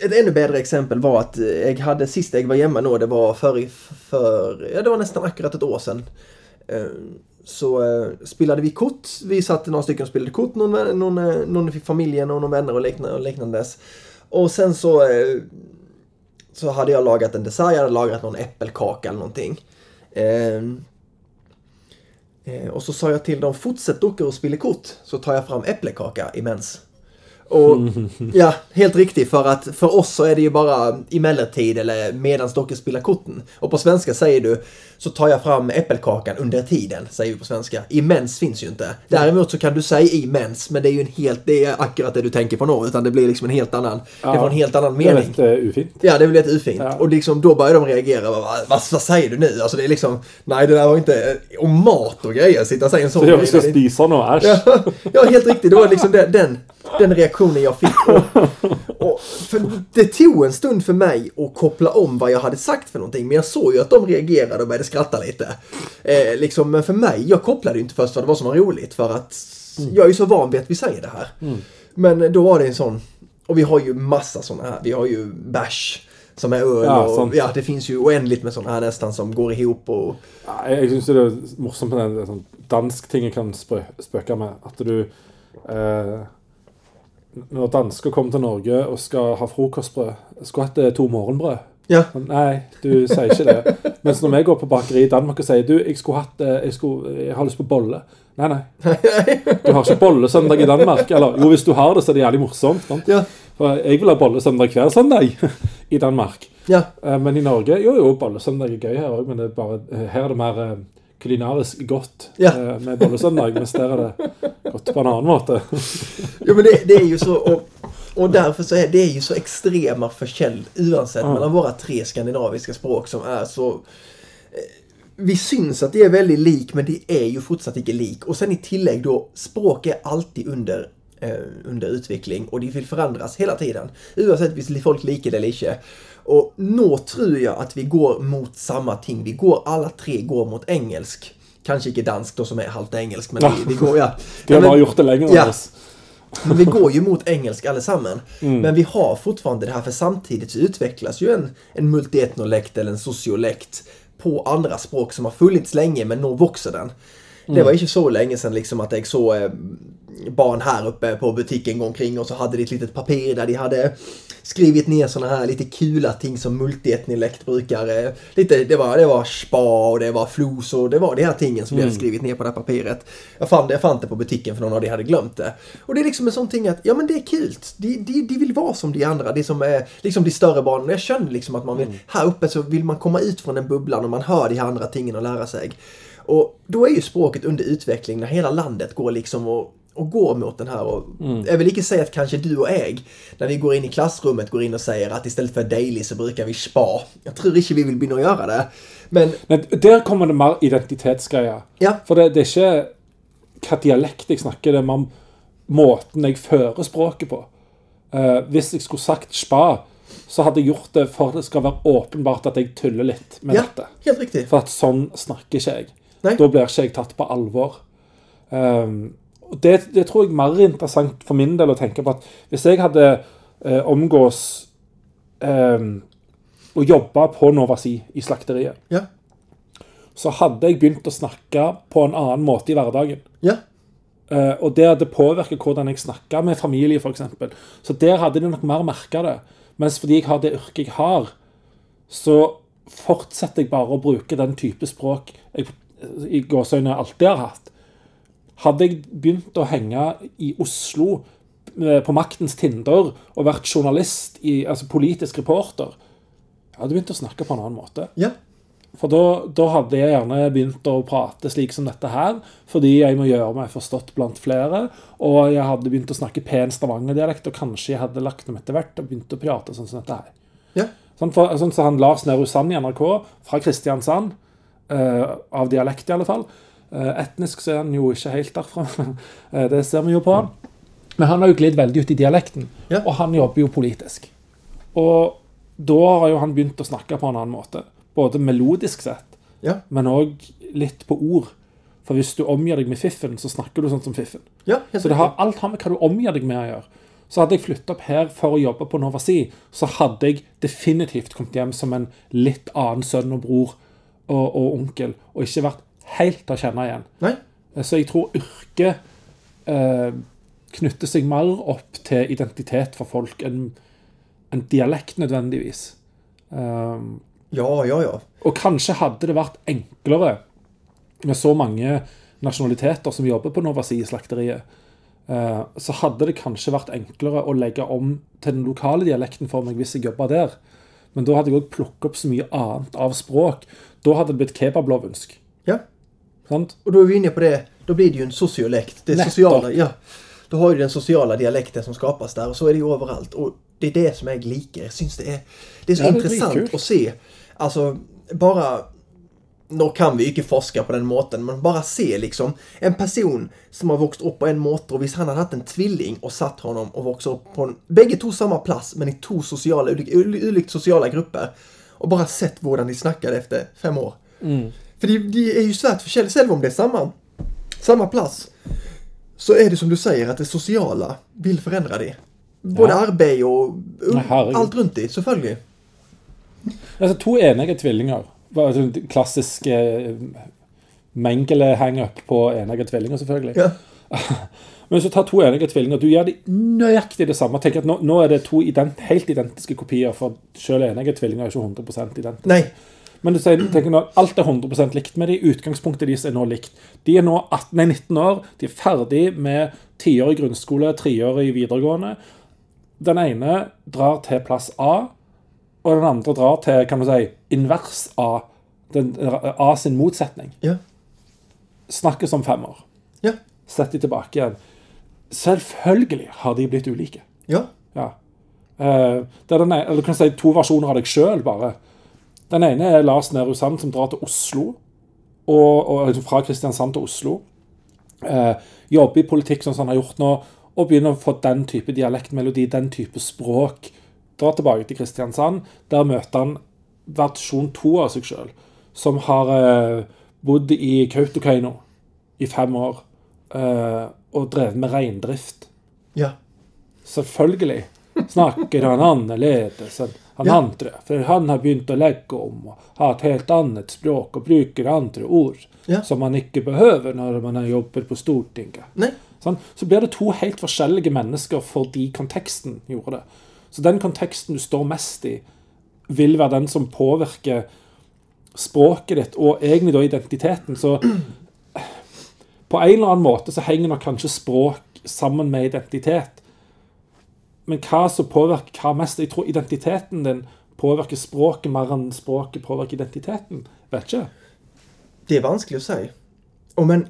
et enda bedre eksempel var at jeg hadde Sist jeg var hjemme nå, det var før, i- før Ja, det var nesten akkurat et år siden. Så eh, spelade vi kort. Vi satt några stycken och spelade kort. Någon, någon, eh, någon i familjen och någon vänner och liknande, och liknandes. Och sen så, eh, så hade jag lagat en dessert. Jag hade lagat någon äppelkaka eller någonting. Eh, eh, och så sa jag till dem, fortsätt åka och spela kort. Så tar jag fram äppelkaka imens. Och, ja, helt riktigt. För att för oss så är det ju bara emellertid eller medans dockor spelar korten. Och på svenska säger du så tar jag fram äppelkakan under tiden, säger vi på svenska. Imens finns ju inte. Däremot så kan du säga imens, men det är ju en helt, det är akkurat det du tänker på nu. Utan det blir liksom en helt annan, det var en helt annan Det är mening. lite eh, ufint. Ja, det är väl lite ufint. Ja. Och liksom, då börjar de reagera. Vad, vad, vad säger du nu? Alltså det är liksom, nej det där var inte, och mat och grejer. Sitta och säga en sån Så jag grej, ska spisa nå, äsj. Ja, ja, helt riktigt. Det var liksom den, den, den reaktionen jag fick. Och, och för det tog en stund för mig att koppla om vad jag hade sagt för någonting. Men jag såg ju att de reagerade och började skratta lite. Eh, liksom, men för mig, jag kopplade ju inte först vad det var som var roligt. För att jag är ju så van vid att vi säger det här. Men då var det en sån, och vi har ju massa såna här. Vi har ju bärs. Som är öl Ja, och sant. ja, det finns ju oändligt med såna här nästan som går ihop och Ja, jeg syns det er morsomt med den dansk ting jeg kan spø spøke med. At du eh, Når dansker kommer til Norge og skal ha frokostbrød Skulle hatt eh, to morgenbrød. ja. Sånn, Nei, du sier ikke det. Mens når vi går på bakeri i Danmark og sier du, jeg skulle hatt eh, jeg, skulle, jeg har lyst på bolle. Nei, nei. Du har ikke bollesøndag i Danmark. Eller jo, hvis du har det, så er det jævlig morsomt. Sant? Ja. For jeg vil ha bollesøndag hver søndag i Danmark. ja. Men i Norge Jo, jo, bollesøndag er gøy her òg, men det er bare, her er det mer kulinarisk godt Ja. med bollesøndag. Mens der er det en annen måte. Ja men det, det är ju så och, och därför så är det ju så extrema förkäll oavsett Ja. mellan våra tre skandinaviska språk som är så eh, vi syns att det är väldigt lik men det är ju fortsatt inte lik. Och sen i tillägg då, språk är alltid under, eh, under utveckling och de vill förändras hela tiden. Oavsett hvis folk liker det eller inte. Och nå tror jag att vi går mot samma ting. Vi går, alla tre går mot engelsk. Kanske inte dansk då som är halvt engelsk men vi, vi går, ja. De har gjort det lenger Ja. men vi går ju mot engelsk allesammen. Men vi har fortfarande det här för samtidigt så utvecklas ju en, en multietnolekt eller en sociolekt på andra språk som har funnits länge men nu växer den. Det var inte så länge sedan liksom att jag såg eh, barn här uppe på butiken gå omkring och så hade de ett litet papper där de hade skrivit ner såna här lite kula ting som multietnolekt brukar. eh, Lite, det, var, det var spa och det var flos och det var de här tingen som de hade skrivit ner på det här papperet. Jag fann det, jag fann det på butiken för någon av de hade glömt det. Och det är liksom en sån ting att, ja men det är kul. De, de, de vill vara som de andra, de som är liksom de större barnen. Jag känner liksom att man vill, här uppe så vill man komma ut från den bubblan och man hör de här andra tingen och lära sig. Och då är ju språket under utveckling när hela landet går liksom och och går mot den här. Och Jag vill inte säga att kanske du och jag, när vi går in i klassrummet, går in och säger att istället för daily så brukar vi spa. Jag tror inte vi vill å gjøre det. Men Men der kommer det mer identitetsgreier. ja, For det, det er ikke hva dialekt jeg snakker, det er mer måten jeg fører språket på. Eh, hvis jeg skulle sagt spa, så hadde jeg gjort det for at det skal være åpenbart at jeg tuller litt med ja, dette. helt riktig. For at sånn snakker ikke jeg. Nei. Da blir ikke jeg tatt på alvor. Um, det, det tror jeg er mer interessant for min del å tenke på at hvis jeg hadde eh, omgås um, og jobba på Novasi i slakteriet, Ja, så hadde jeg begynt å snakke på en annen måte i hverdagen. ja, Eh, og det hadde påvirket hvordan jeg snakka med familie, f.eks. Så der hadde de nok mer merka det. Mens fordi jeg har det yrket jeg har, så fortsetter jeg bare å bruke den type språk jeg i gåseøyne alltid har hatt. Hadde jeg begynt å henge i Oslo eh, på Maktens Tinder og vært journalist, i, altså politisk reporter, jeg hadde begynt å snakke på en annen måte. ja, For da, da hadde jeg gjerne begynt å prate slik som dette her, fordi jeg må gjøre meg forstått blant flere. Og jeg hadde begynt å snakke pen stavangerdialekt, og kanskje jeg hadde lagt dem etter hvert og begynt å prate sånn som dette her. ja, Sånn, for, sånn som han Lars Nehru Sand i NRK, fra Kristiansand, av dialekt i alle fall. Eh, etnisk så er han jo ikke helt derfra. Eh, det ser vi jo på han. Men han har jo glidd veldig ut i dialekten, Ja. og han jobber jo politisk. Og da har jo han begynt å snakke på en annen måte. Både melodisk sett, Ja. men òg litt på ord. For hvis du omgir deg med fiffen, så snakker du sånn som fiffen. Ja, Så det har, alt har med hva du omgir deg med å gjøre. Så hadde jeg flyttet opp her for å jobbe på Nova Si, så hadde jeg definitivt kommet hjem som en litt annen sønn og bror og, og onkel, og ikke vært helt til å kjenne igjen. Nei. Så jeg tror yrket eh, knytter seg mer opp til identitet for folk enn en dialekt nødvendigvis. Um, Ja, ja, ja. og kanskje hadde det vært enklere med så mange nasjonaliteter som jobber på Nova Si-slakteriet, eh, så hadde det kanskje vært enklere å legge om til den lokale dialekten for meg hvis jeg jobba der. Men da hadde jeg òg plukket opp så mye annet av språk. Da hadde det blitt kebablovunsk. Ja. Sant? Och då är vi inne på det, då blir det ju en sociolekt. Det Nettopp. sociala, ja. Då har du den sociala dialekten som skapas där och så är det ju överallt. Och det är det som jag liker. Jag syns det är, det är så Ja, är intressant skitkul. att se. Alltså, bara... Nå kan vi inte forska på den måten, men bara se liksom en person som har vuxit upp på en måte och visst han hade haft en tvilling och satt honom och vuxit upp på en... Bägge tog samma plats men i två sociala, olika, olika sociala grupper. Och bara sett hur de snackade efter fem år. För det, det är ju svärt för själv om det är samma, samma plats. Så är det som du säger att det sociala vill förändra det. Både Ja. arbete och Nej, herregud. allt runt det, selvfølgelig. Altså, to enige tvillinger. Bare sånn Klassisk eh, Mengele-hangup på enige tvillinger, selvfølgelig. Ja. Men du tar to enige tvillinger, du gjør de nøyaktig det samme. Tenk at nå, nå er det to ident, helt identiske kopier, for selv enige tvillinger er ikke 100 identiske. Nej, Men du sier, tenker nå, alt er 100 likt med de. Utgangspunktet deres er nå likt. De er nå 18, nei, 19 år. De er ferdig med tiår i grunnskole, i videregående. Den ene drar til plass A, og den andre drar til kan du si, invers A. Den, A sin motsetning. ja. Snakkes om fem år. Ja. Sett de tilbake igjen. Selvfølgelig har de blitt ulike. Ja. Ja. Eh, det er den ene, eller du kan si to versjoner av deg sjøl, bare. Den ene er Lars Nehru Sand, som drar til Oslo. Og, og liksom fra Kristiansand til Oslo. Eh, jobber i politikk sånn som han har gjort nå, og begynner å få den type dialektmelodi, den type språk. Drar tilbake til Kristiansand. Der møter han versjon to av seg sjøl, som har eh, bodd i Kautokeino i fem år. Eh, og drevet med reindrift. Ja. Selvfølgelig snakker han annerledes enn han Ja. andre. For han har begynt å legge om og ha et helt annet språk og bruker andre ord Ja. som man ikke behøver når man jobber på Stortinget. Nej. Sånn, så blir det to helt forskjellige mennesker fordi konteksten gjorde det. Så den konteksten du står mest i, vil være den som påvirker språket ditt, og egentlig da identiteten. Så på en eller annen måte så henger nok kanskje språk sammen med identitet. Men hva som påvirker hva mest? Jeg tror identiteten din påvirker språket mer enn språket påvirker identiteten. Vet ikke. Det är vanskelig att säga. Och men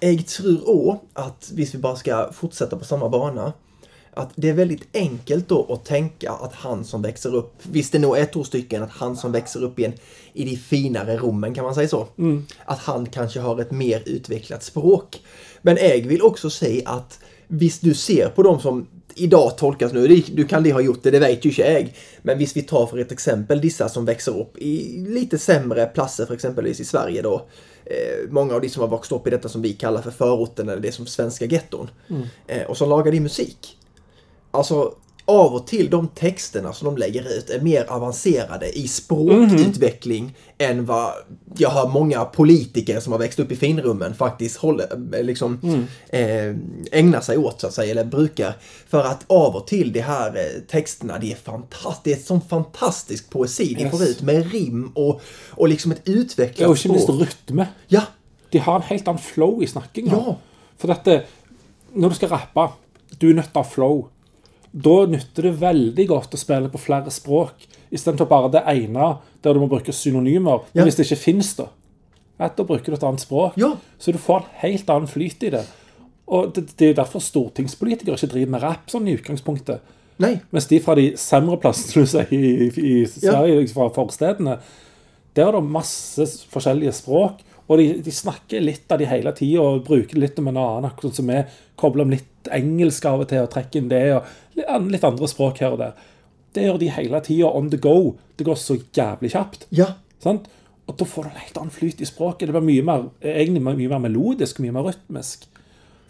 jag tror också att, hvis vi bara ska fortsätta på samma bana, att det är väldigt enkelt då att tänka att han som växer upp, visst det nog är två stycken, att han som växer upp i, en, i de finare rummen kan man säga så. Att han kanske har ett mer utvecklat språk. Men jag vill också säga att visst du ser på dem som idag tolkas nu, du kan det ha gjort det, det vet ju inte jag. Men visst vi tar för ett exempel dessa som växer upp i lite sämre platser, för exempelvis i Sverige då. Eh, många av de som har vuxit upp i detta som vi kallar för förorten eller det som svenska getton. Eh, och som lagar de musik. Alltså, av och till de texterna som de lägger ut är mer avancerade i språkutveckling än vad jag har många politiker som har växt upp i finrummen faktiskt håller, eh, liksom, eh, ägnar sig åt så att säga, eller brukar. För att av och till de här eh, texterna, det är fantastiskt, det är som fantastisk poesi de Yes. får ut med rim och, och liksom ett utvecklat minst språk. rytme. Ja, De har en helt annen flow i snakkinga. Ja. For dette, når du skal rappe, du til å ha flow. Da nytter det veldig godt å spille på flere språk, istedenfor bare det ene der du må bruke synonymer. Ja. hvis det ikke fins, da, ja, da bruker du et annet språk. Ja. Så du får en helt annen flyt i det. Og det, det er derfor stortingspolitikere ikke driver med rap sånn i utgangspunktet. nej, Mens de fra de sämre plassene du sier, i, i Sverige, liksom fra forstedene, der er det masse forskjellige språk. Og de, de snakker litt av de hele tida og bruker litt om en annen. Akkurat som vi kobler om litt engelsk av og til og trekker inn det. og litt an- Litt andre språk her og der. Det gjør de hele tida on the go. Det går så jævlig kjapt. Ja. Sant? Og da får du en helt annen flyt i språket. Det blir mye mer, egentlig mye mer melodisk mye mer rytmisk.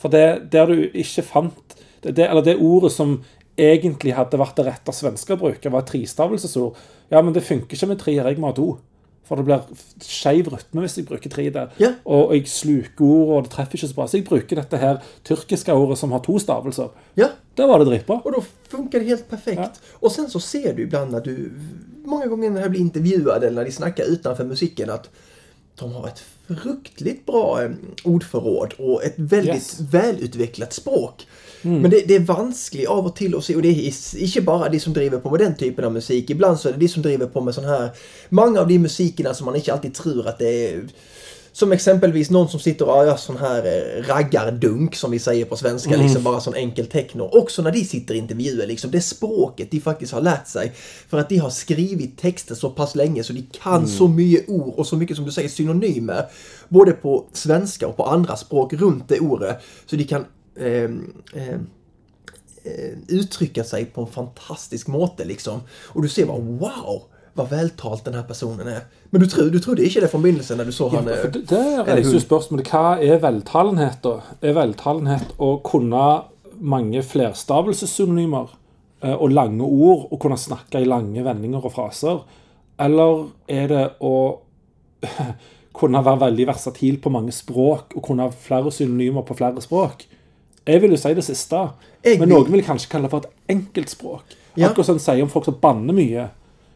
For det der du ikke fant det, det, Eller det ordet som egentlig hadde vært det rette svenske å bruke, var et trestavelsesord. Ja, men det funker ikke med treer. Jeg må ha to. For det blir skeiv rytme hvis jeg bruker tre der. Ja. Og, jeg sluker ord, og det treffer ikke så bra. Så jeg bruker dette her tyrkiske ordet som har to stavelser. Ja. Der var det dritbra. Och då funkar det helt perfekt. Och sen så ser du ibland när du, många gånger när jag blir intervjuad eller när de snackar utanför musiken att de har ett fruktligt bra eh, ordförråd och ett väldigt Yes. välutvecklat språk. Men det, det är vanskligt av och till att se och det är inte bara de som driver på med den typen av musik. Ibland så är det de som driver på med sån här, många av de musikerna som man inte alltid tror att det är som exempelvis någon som sitter och gör sån här eh, raggardunk som vi säger på svenska, liksom bara sån enkel techno. Också när de sitter i intervjuer, liksom det språket de faktiskt har lärt sig. För att de har skrivit texter så pass länge så de kan så mycket ord och så mycket som du säger synonymer. Både på svenska och på andra språk runt det ordet. Så de kan ehm, ehm, eh, uttrycka sig på en fantastisk måte liksom. Och du ser bara wow! Vad vältalt den här personen är. Men du, tror, du trodde inte det från begynnelsen när du såg han... eh, For det, det reiser jo hun. spørsmålet hva er veltalenhet, da? Er veltalenhet å kunne mange flerstavelsessynonymer eh, og lange ord og kunne snakke i lange vendinger og fraser? Eller er det å kunne være veldig versatil på mange språk og kunne ha flere synonymer på flere språk? Jeg vil jo si det siste, Jeg men noen vil kanskje kalle det for et enkeltspråk. Ja. Akkurat som de sier om folk som banner mye.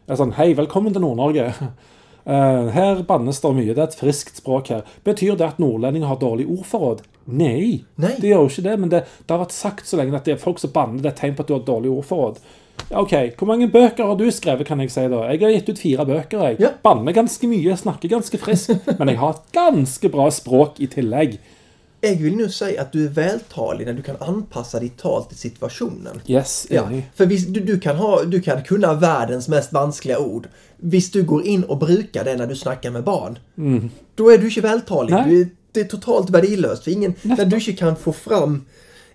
Det er sånn, Hei, velkommen til Nord-Norge. Eh, her bannes det mye. Det er et friskt språk her. Betyr det at nordlendinger har dårlig ordforråd? Nei, Nei. det gjør jo ikke det. Men det, det har vært sagt så lenge at det er folk som banner, det er et tegn på at du har dårlig ordforråd. OK, hvor mange bøker har du skrevet, kan jeg si da? Jeg har gitt ut fire bøker, jeg. Ja. Banner ganske mye, snakker ganske friskt. Men jeg har et ganske bra språk i tillegg. Jag vill nu säga att du är vältalig när du kan anpassa ditt tal till situationen. Yes, Ja, enig. för visst, du, du, kan ha, du kan kunna världens mest vanskliga ord. Visst du går in och brukar det när du snackar med barn. Då är du inte vältalig. Du det är totalt värdelöst. För ingen, när du inte kan få fram,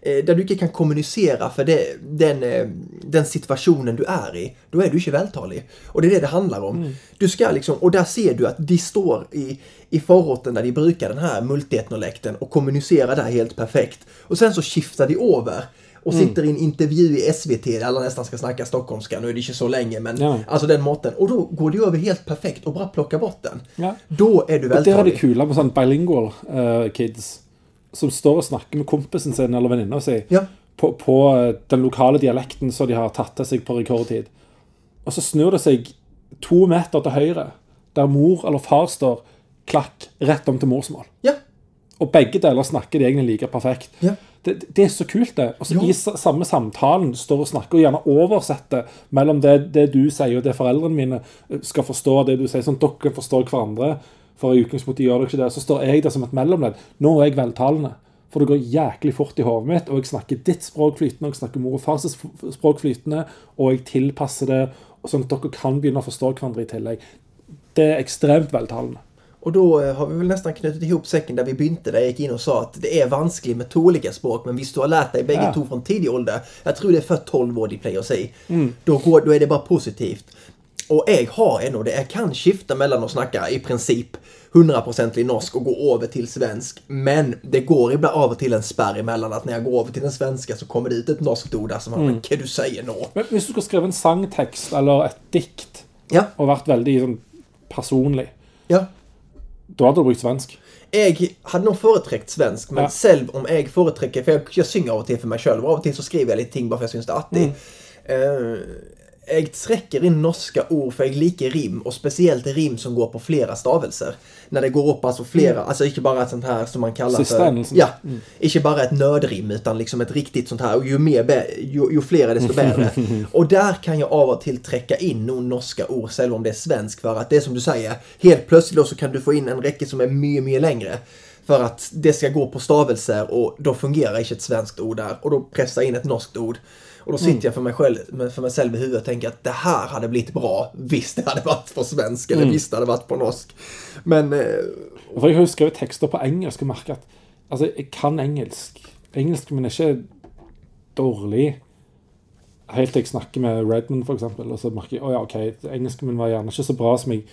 där du inte kan kommunicera för det, den, eh, den situationen du är i, då är du inte vältalig. Och det är det det handlar om. Du ska liksom, och där ser du att de står i, i förorten där de brukar den här multietnolekten och kommunicerar där helt perfekt. Och sen så skiftar de över och sitter i en intervju i SVT där alla nästan ska snacka stockholmska. Nu är det inte så länge men Ja. alltså den måtten. Och då går det över helt perfekt och bara plockar bort den. Ja. Då är du Og det er det vältalig. kule med sånn bilingual eh, kids som står og snakker med kompisen sin eller venninna si Ja. på, på eh, den lokale dialekten som de har tatt til seg på rekordtid. Og så snur det seg to meter til høyre, der mor eller far står klakk rett om til morsmål. Ja. Og begge deler snakker de egentlig like perfekt. Ja. Det, det er så kult, det. Og så. I sa- samme samtalen står og snakker, og gjerne oversetter mellom det, det du sier, og det foreldrene mine eh, skal forstå, det du sier, sånn at dere forstår hverandre. For i utgangspunktet gjør dere ikke det. Så står jeg der som et mellomledd. Nå er jeg veltalende. For det går jæklig fort i hodet mitt, og jeg snakker ditt språk flytende, og jeg snakker mor og fars sp- språk flytende, og jeg tilpasser det, sånn at dere kan begynne å forstå hverandre i tillegg. Det er ekstremt veltalende. Och då eh, har vi väl nästan knutit ihop säcken där vi begynte, där jag gick in och sa att det är vanskligt med två olika språk, men visst du har lärt dig bägge Ja. två från tidig ålder, jag tror det är för 12 år de playar att säga, då, går, då är det bara positivt. Och jag har ändå det, jag kan skifta mellan att snacka i princip 100% norsk och gå över till svensk. Men det går ibland av och till en spärr emellan att när jag går över till den svenska så kommer det ut ett norskt ord där som man, mm. vad du säger nå? Men hvis du skulle skrevet en sangtekst eller et dikt Ja, og vært veldig sånn, personlig, ja. da hadde du brukt svensk. Jag hade nog företräckt svensk, men Ja. själv om jag företräcker, för jag, jag synger av och till för mig själv och av och till så skriver jag lite ting bara för att jag syns det artigt. Mm. Eh, jag träcker in norska ord för jag liker rim och speciellt rim som går på flera stavelser. När det går upp alltså flera, alltså inte bara ett sånt här som man kallar Sista för... endelsen. Ja, inte bara ett nödrim utan liksom ett riktigt sånt här och ju mer, bä- ju, ju fler desto bättre. och där kan jag av och till träcka in nog norska ord, själv om det är svensk för att det som du säger, helt plötsligt då så kan du få in en räcke som är mycket, mycket längre. för att det ska gå på stavelser och då fungerar inte ett svenskt ord där. Och då pressar jag in ett norskt ord. Och då sitter Mm. jag för mig, själv, för mig själv i huvudet och tänker att det här hade blivit bra. Visst det hade varit på svensk eller Mm. visst det hade varit på norsk. Men... Eh, jeg har jo skrevet tekster på engelsk og merket at Altså, jeg kan engelsk. Engelsk min er ikke dårlig helt til jeg snakker med Redmond, f.eks. Og så merker jeg å ja, OK, engelsken min var gjerne ikke så bra som jeg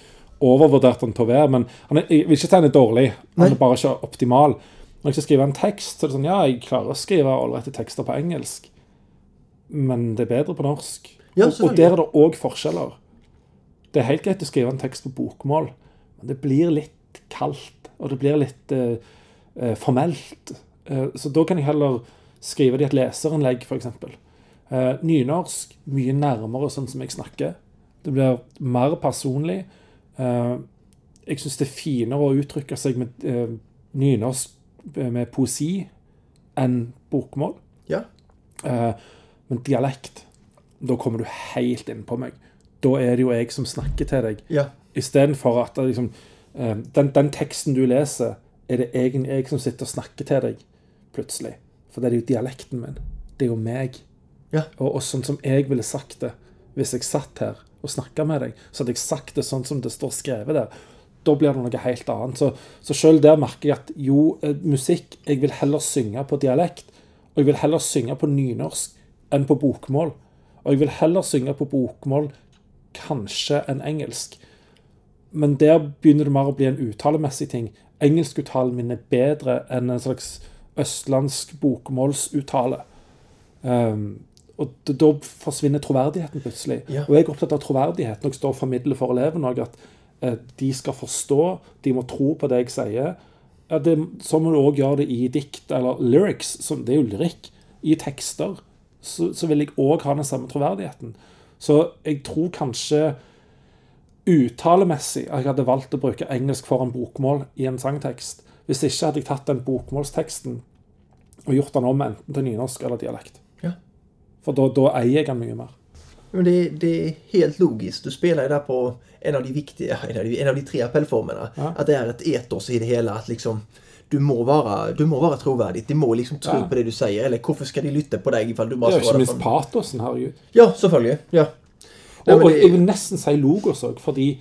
overvurderte den til å være. Men han er, jeg vil ikke si han er dårlig, han Nei. er bare ikke optimal. Når jeg skal skrive en tekst, så er det sånn Ja, jeg klarer å skrive ålreite tekster på engelsk, men det er bedre på norsk. Ja, og, og der er det òg forskjeller. Det er helt greit å skrive en tekst på bokmål, men det blir litt kaldt, og det blir litt eh, eh, formelt. Eh, så da kan jeg heller skrive det i et leserinnlegg, f.eks. Eh, nynorsk mye nærmere sånn som jeg snakker. Det blir mer personlig. Eh, jeg syns det er finere å uttrykke seg med eh, nynorsk eh, med poesi enn bokmål. ja. Eh, men dialekt, da kommer du helt inn på meg. Da er det jo jeg som snakker til deg. Ja. Istedenfor at liksom, eh, den, den teksten du leser, er det egentlig jeg som sitter og snakker til deg, plutselig. For det er jo dialekten min. Det er jo meg. Ja. Og, og sånn som jeg ville sagt det hvis jeg satt her og snakka med deg, så hadde jeg sagt det sånn som det står skrevet der. Da blir det noe helt annet. Så, så sjøl der merker jeg at jo, eh, musikk Jeg vil heller synge på dialekt. Og jeg vil heller synge på nynorsk enn på bokmål. Og jeg vil heller synge på bokmål kanskje enn engelsk. Men der begynner det mer å bli en uttalemessig ting. Engelskuttalen min er bedre enn en slags østlandsk bokmålsuttale. Um, og da forsvinner troverdigheten plutselig. Ja. Og jeg er opptatt av troverdighet når jeg står og formidler for elevene òg, at eh, de skal forstå, de må tro på det jeg sier. Ja, det, så må du òg gjøre det i dikt, eller lyrics, som, det er jo lyrikk. I tekster så, så vil jeg òg ha den samme troverdigheten. Så jeg tror kanskje uttalemessig at jeg hadde valgt å bruke engelsk foran bokmål i en sangtekst. Hvis ikke hadde jeg tatt den bokmålsteksten og gjort den om enten til nynorsk eller dialekt. Ja. For da, da eier jeg den mye mer. Men det, det är helt logiskt. Du ju där på en av de viktiga, en av de, en av de tre appellformerna. Ja. Att det är ett etos i det hela. Att liksom, du må vara, du må vara trovärdig. De må liksom tro Ja. på det du säger. Eller varför ska de lytte på dig ifall du Det bara er jo ikke minst patosen, herregud. Ja, selvfølgelig. Ja. Nei, Og, og det- jeg vil nesten si logos òg, fordi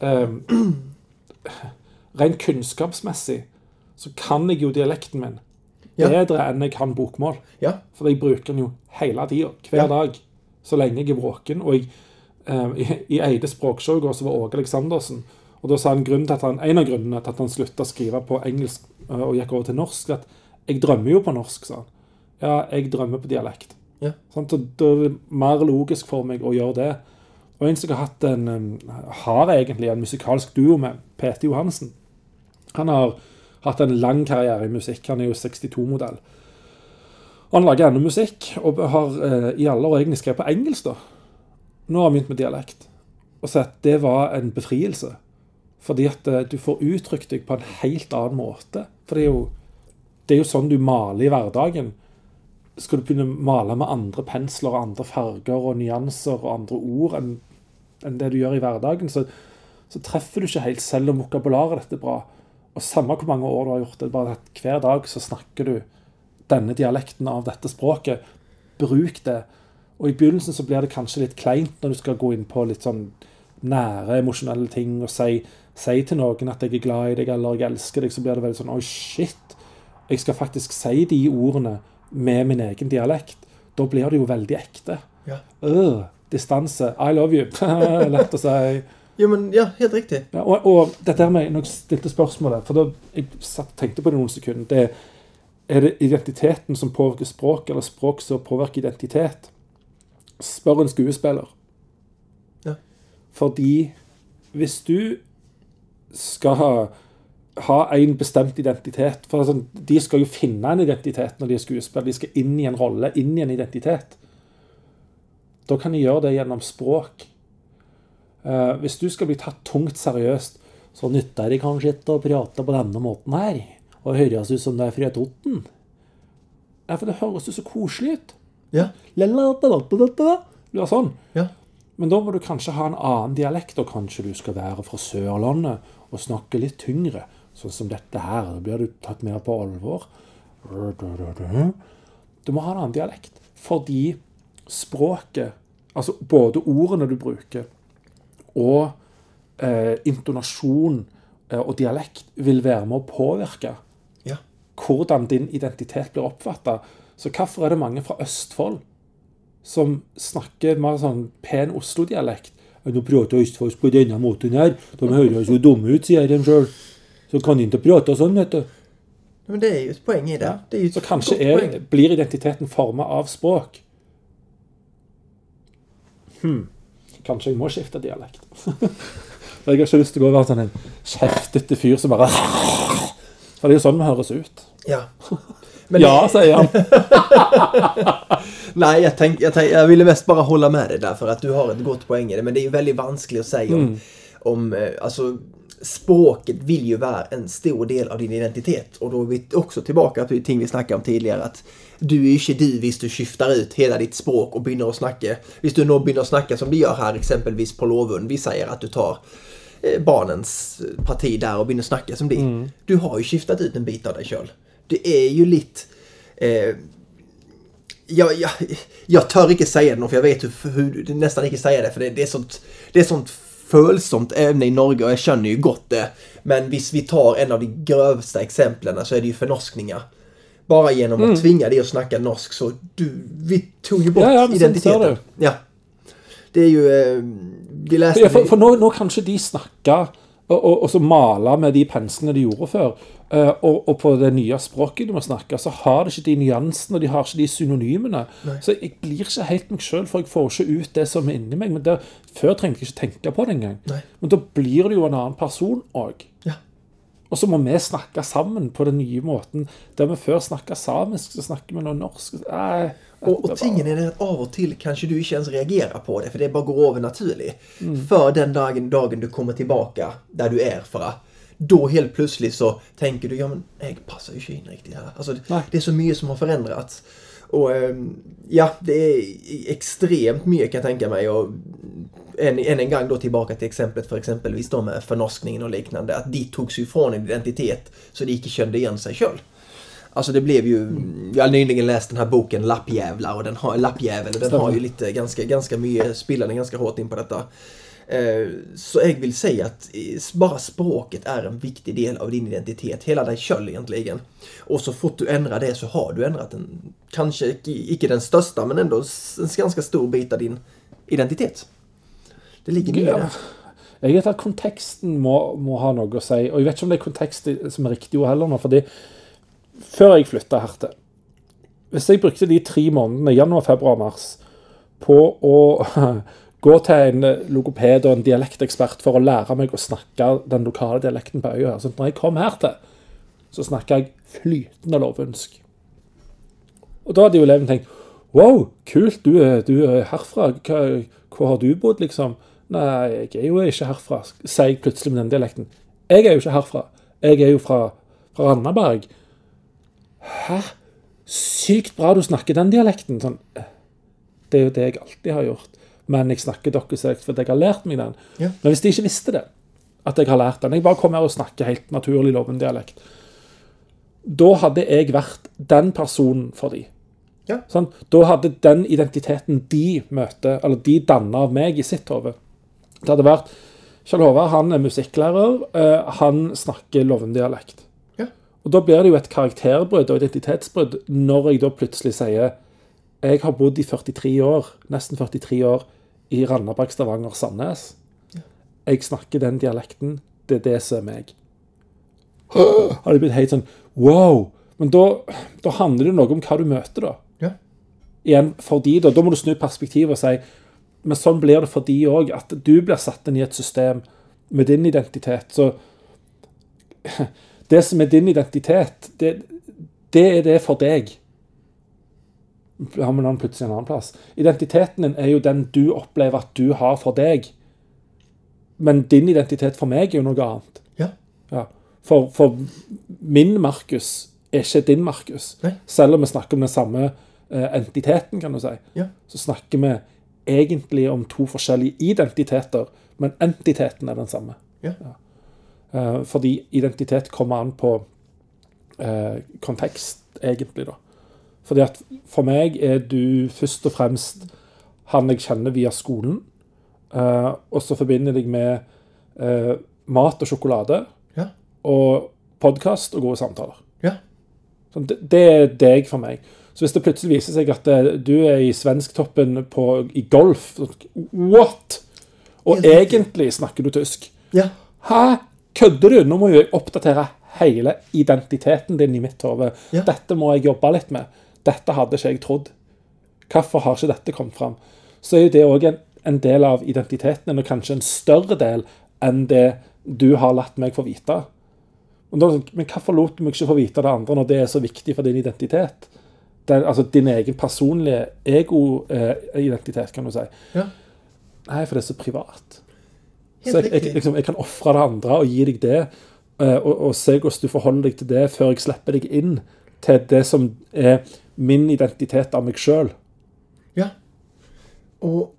ehm, Rent kunnskapsmessig så kan jeg jo dialekten min Ja. bedre enn jeg kan bokmål. Ja. For jeg bruker den jo hele tida, hver Ja. dag, så lenge jeg er våken. Og jeg, eh, i, I Eide språkshow i går så var Åge Aleksandersen. Og da sa han grunnen til at han, En av grunnene til at han slutta å skrive på engelsk eh, og gikk over til norsk, at jeg drømmer jo på norsk, sa han. Ja, jeg drømmer på dialekt. Ja. Sant? Og Da er det mer logisk for meg å gjøre det. Og en som har hatt en har egentlig en musikalsk duo med, Pete Johansen. Han har hatt en lang karriere i musikk. Han er jo 62-modell. Og han lager ennå musikk, og har eh, i alle år egentlig skrevet på engelsk. da. Nå har han begynt med dialekt. Og så at det var en befrielse. Fordi at eh, du får uttrykt deg på en helt annen måte. For det er jo, det er jo sånn du maler i hverdagen. Skal du begynne å male med andre pensler og andre farger og nyanser og andre ord enn enn det du gjør i hverdagen, så, så treffer du ikke helt, selv om vokabularet ditt er bra. Og samme hvor mange år du har gjort det, bare at hver dag så snakker du denne dialekten av dette språket. Bruk det. Og i begynnelsen så blir det kanskje litt kleint når du skal gå inn på litt sånn nære emosjonelle ting og si, si til noen at jeg er glad i deg eller jeg elsker deg, så blir det veldig sånn Oi, shit. Jeg skal faktisk si de ordene med min egen dialekt. Da blir det jo veldig ekte. Ja. Øh, distanse. I love you. Lett å si. Jo, men ja, helt riktig. Ja, og, og dette med, når jeg stilte spørsmålet, for da jeg tenkte på det noen sekunder, det er er det identiteten som påvirker språk, eller språk som påvirker identitet? Spør en skuespiller. Ja. Fordi hvis du skal ha, ha en bestemt identitet For sånn, De skal jo finne en identitet når de er skuespillere. De skal inn i en rolle, inn i en identitet. Da kan de gjøre det gjennom språk. Eh, hvis du skal bli tatt tungt seriøst, så nytter det kanskje ikke å prate på denne måten her. Og høres ut som det er fra Toten. Ja, for det høres jo så koselig ut. Ja. Du er sånn. Ja. Men da må du kanskje ha en annen dialekt, og kanskje du skal være fra Sørlandet og snakke litt tyngre. sånn som dette her. Da blir du tatt mer på alvor. Du må ha en annen dialekt. Fordi språket, altså både ordene du bruker, og eh, intonasjon eh, og dialekt vil være med å påvirke Ja. hvordan din identitet blir oppfatta. Så hvorfor er det mange fra Østfold som snakker mer sånn pen Oslo-dialekt? Nå prater østfolds på denne måten her. De høres jo dumme ut, sier de sjøl. Så kan de ikke prate sånn, vet du. Men det är ju ett poäng i det. det är ju Så er, poäng. blir identiteten forma av språk. Hmm. Kanskje jeg må skifte dialekt. For jeg har ikke lyst til å gå og være sånn en kjeftete fyr som bare For det er jo sånn vi høres ut. Ja. Men Ja, sier han. Nej, jag, tänk, jag, tänk, jag ville mest bara hålla med dig där för att du har ett gott poäng i det. Men det är ju väldigt vanskligt att säga om, om eh, alltså, språket vill ju vara en stor del av din identitet. Och då är vi också tillbaka till ting vi snackade om tidigare. Att du är ju inte du hvis du skiftar ut hela ditt språk och börjar att snacka. Hvis du nu börjar snacka som du gör här exempelvis på Lovund. Vi säger att du tar eh, barnens parti där och börjar snacka som det. Du har ju skiftat ut en bit av dig själv. Det är ju lite... Eh, jag, jag, jag tör inte säga det nå, för jag vet hur, hur nästan inte säga det för det, det är sånt det är sånt följsamt ämne i Norge och jag känner ju gott det. Men hvis vi tar en av de grövsta exemplen så är det ju förnorskningar. Bara genom att tvinga dig att snacka norsk så du, vi tog ju bort Ja, ja, identiteten. Ja. Det är ju, eh, vi läste... Ja, for, for nå, nå kan ikke de snakke og, og, så male med de penslene de gjorde før. Eh, og, og på det nye språket de må snakke, så har de ikke de nyansene og de har ikke de synonymene. Så jeg blir ikke helt meg sjøl, for jeg får ikke ut det som er inni meg. Men det, Før trengte jeg ikke tenke på det engang. Nei. Men da blir det jo en annen person òg. Ja. Og så må vi snakke sammen på den nye måten. Der vi før snakka samisk, så snakker vi nå norsk. Nei, Och, och tingen är det att av och till kanske du inte ens reagerar på det för det bara går över naturligt. För den dagen, dagen du kommer tillbaka där du är för då helt plötsligt så tänker du, ja men jag passar ju inte in riktigt här. Alltså, Nej. det är så mycket som har förändrats. Och ehm, ja, det är extremt mycket kan jag tänka mig. Och än, än en gång då tillbaka till exemplet för exempelvis då med förnorskningen och liknande. Att de togs ifrån en identitet så de inte kände igen sig själv. Alltså det blev ju, jag har nyligen läst den här boken Lappjävlar och den har, Lappjävel och den har ju lite ganska, ganska mycket, spelar den ganska hårt in på detta. Eh, Så jag vill säga att eh, bara språket är en viktig del av din identitet, hela dig själv egentligen. Och så fort du ändrar det så har du ändrat en, kanske icke- den största men ändå en ganska stor bit av din identitet. Det ligger mycket Ja. där. Jeg vet at konteksten må, må ha noe å si. Og jeg vet ikke om det er kontekst som er riktig ord heller nå. fordi før jeg flytta her til Hvis jeg brukte de tre månedene, januar, februar, mars, på å gå til en logoped og en dialektekspert for å lære meg å snakke den lokale dialekten på øya Så når jeg kom her til, så snakka jeg flytende lovundsk. Og da hadde jo eleven tenkt Wow, kult, du du er herfra. Hva, hvor har du bodd, liksom? Nei, jeg er jo ikke herfra, sier jeg plutselig med den dialekten. Jeg er jo ikke herfra. Jeg er jo fra, fra Randaberg. Hæ? Sykt bra du snakker den dialekten. Sånn, «Eh, det er jo det jeg alltid har gjort. Men jeg snakker deres dialekt fordi jeg har lært meg den. Ja. Men hvis de ikke visste det, at jeg har lært den Jeg bare kommer her og snakker helt naturlig Loven-dialekt. Da hadde jeg vært den personen for de. Ja. Sånn? Da hadde den identiteten de møter, eller de danner av meg i sitt hode Det hadde vært Kjell Håvard han er musikklærer. eh, han snakker Loven-dialekt. Og Da blir det jo et karakterbrudd og identitetsbrudd når jeg da plutselig sier jeg har bodd i 43 år, nesten 43 år i Randaberg, Stavanger, Sandnes. Jeg snakker den dialekten. Det er det som er meg. Har det blitt helt sånn wow. Men da, da handler det noe om hva du møter, da. Ja. Igjen, for de da, da må du snu perspektivet og si Men sånn blir det for de òg. At du blir satt inn i et system med din identitet. Så det som er din identitet, det, det er det for deg. Har vi noen plutselig en annen plass? Identiteten din er jo den du opplever at du har for deg. Men din identitet for meg er jo noe annet. Ja. Ja. For, for min Markus er ikke din Markus. Selv om vi snakker om den samme eh, entiteten, kan du si. Ja. Så snakker vi egentlig om to forskjellige identiteter, men entiteten er den samme. Ja. Eh, fordi identitet kommer an på eh, kontekst, egentlig, da. Fordi at for meg er du først og fremst han jeg kjenner via skolen. Eh, og så forbinder jeg med eh, mat og sjokolade Ja. og podkast og gode samtaler. Ja. Det, det er deg for meg. Så hvis det plutselig viser seg at eh, du er i svensktoppen på, i golf What?! Og egentlig snakker du tysk. Ja. Hæ? Kødder du? Nå må jo jeg oppdatere hele identiteten din i mitt hode. Ja. Dette må jeg jobbe litt med. Dette hadde ikke jeg trodd. Hvorfor har ikke dette kommet fram? Så er jo det òg en, en del av identiteten og kanskje en større del enn det du har latt meg få vite. Da, men hvorfor lot du meg ikke få vite det andre når det er så viktig for din identitet? Er, altså din egen personlige ego-identitet, kan du si. Ja. Nei, for det er så privat. Så jeg, jeg, liksom, jeg kan ofre det andre og gi deg det, eh, og, og se hvordan du forholder deg til det, før jeg slipper deg inn til det som er min identitet av meg sjøl. Ja. Og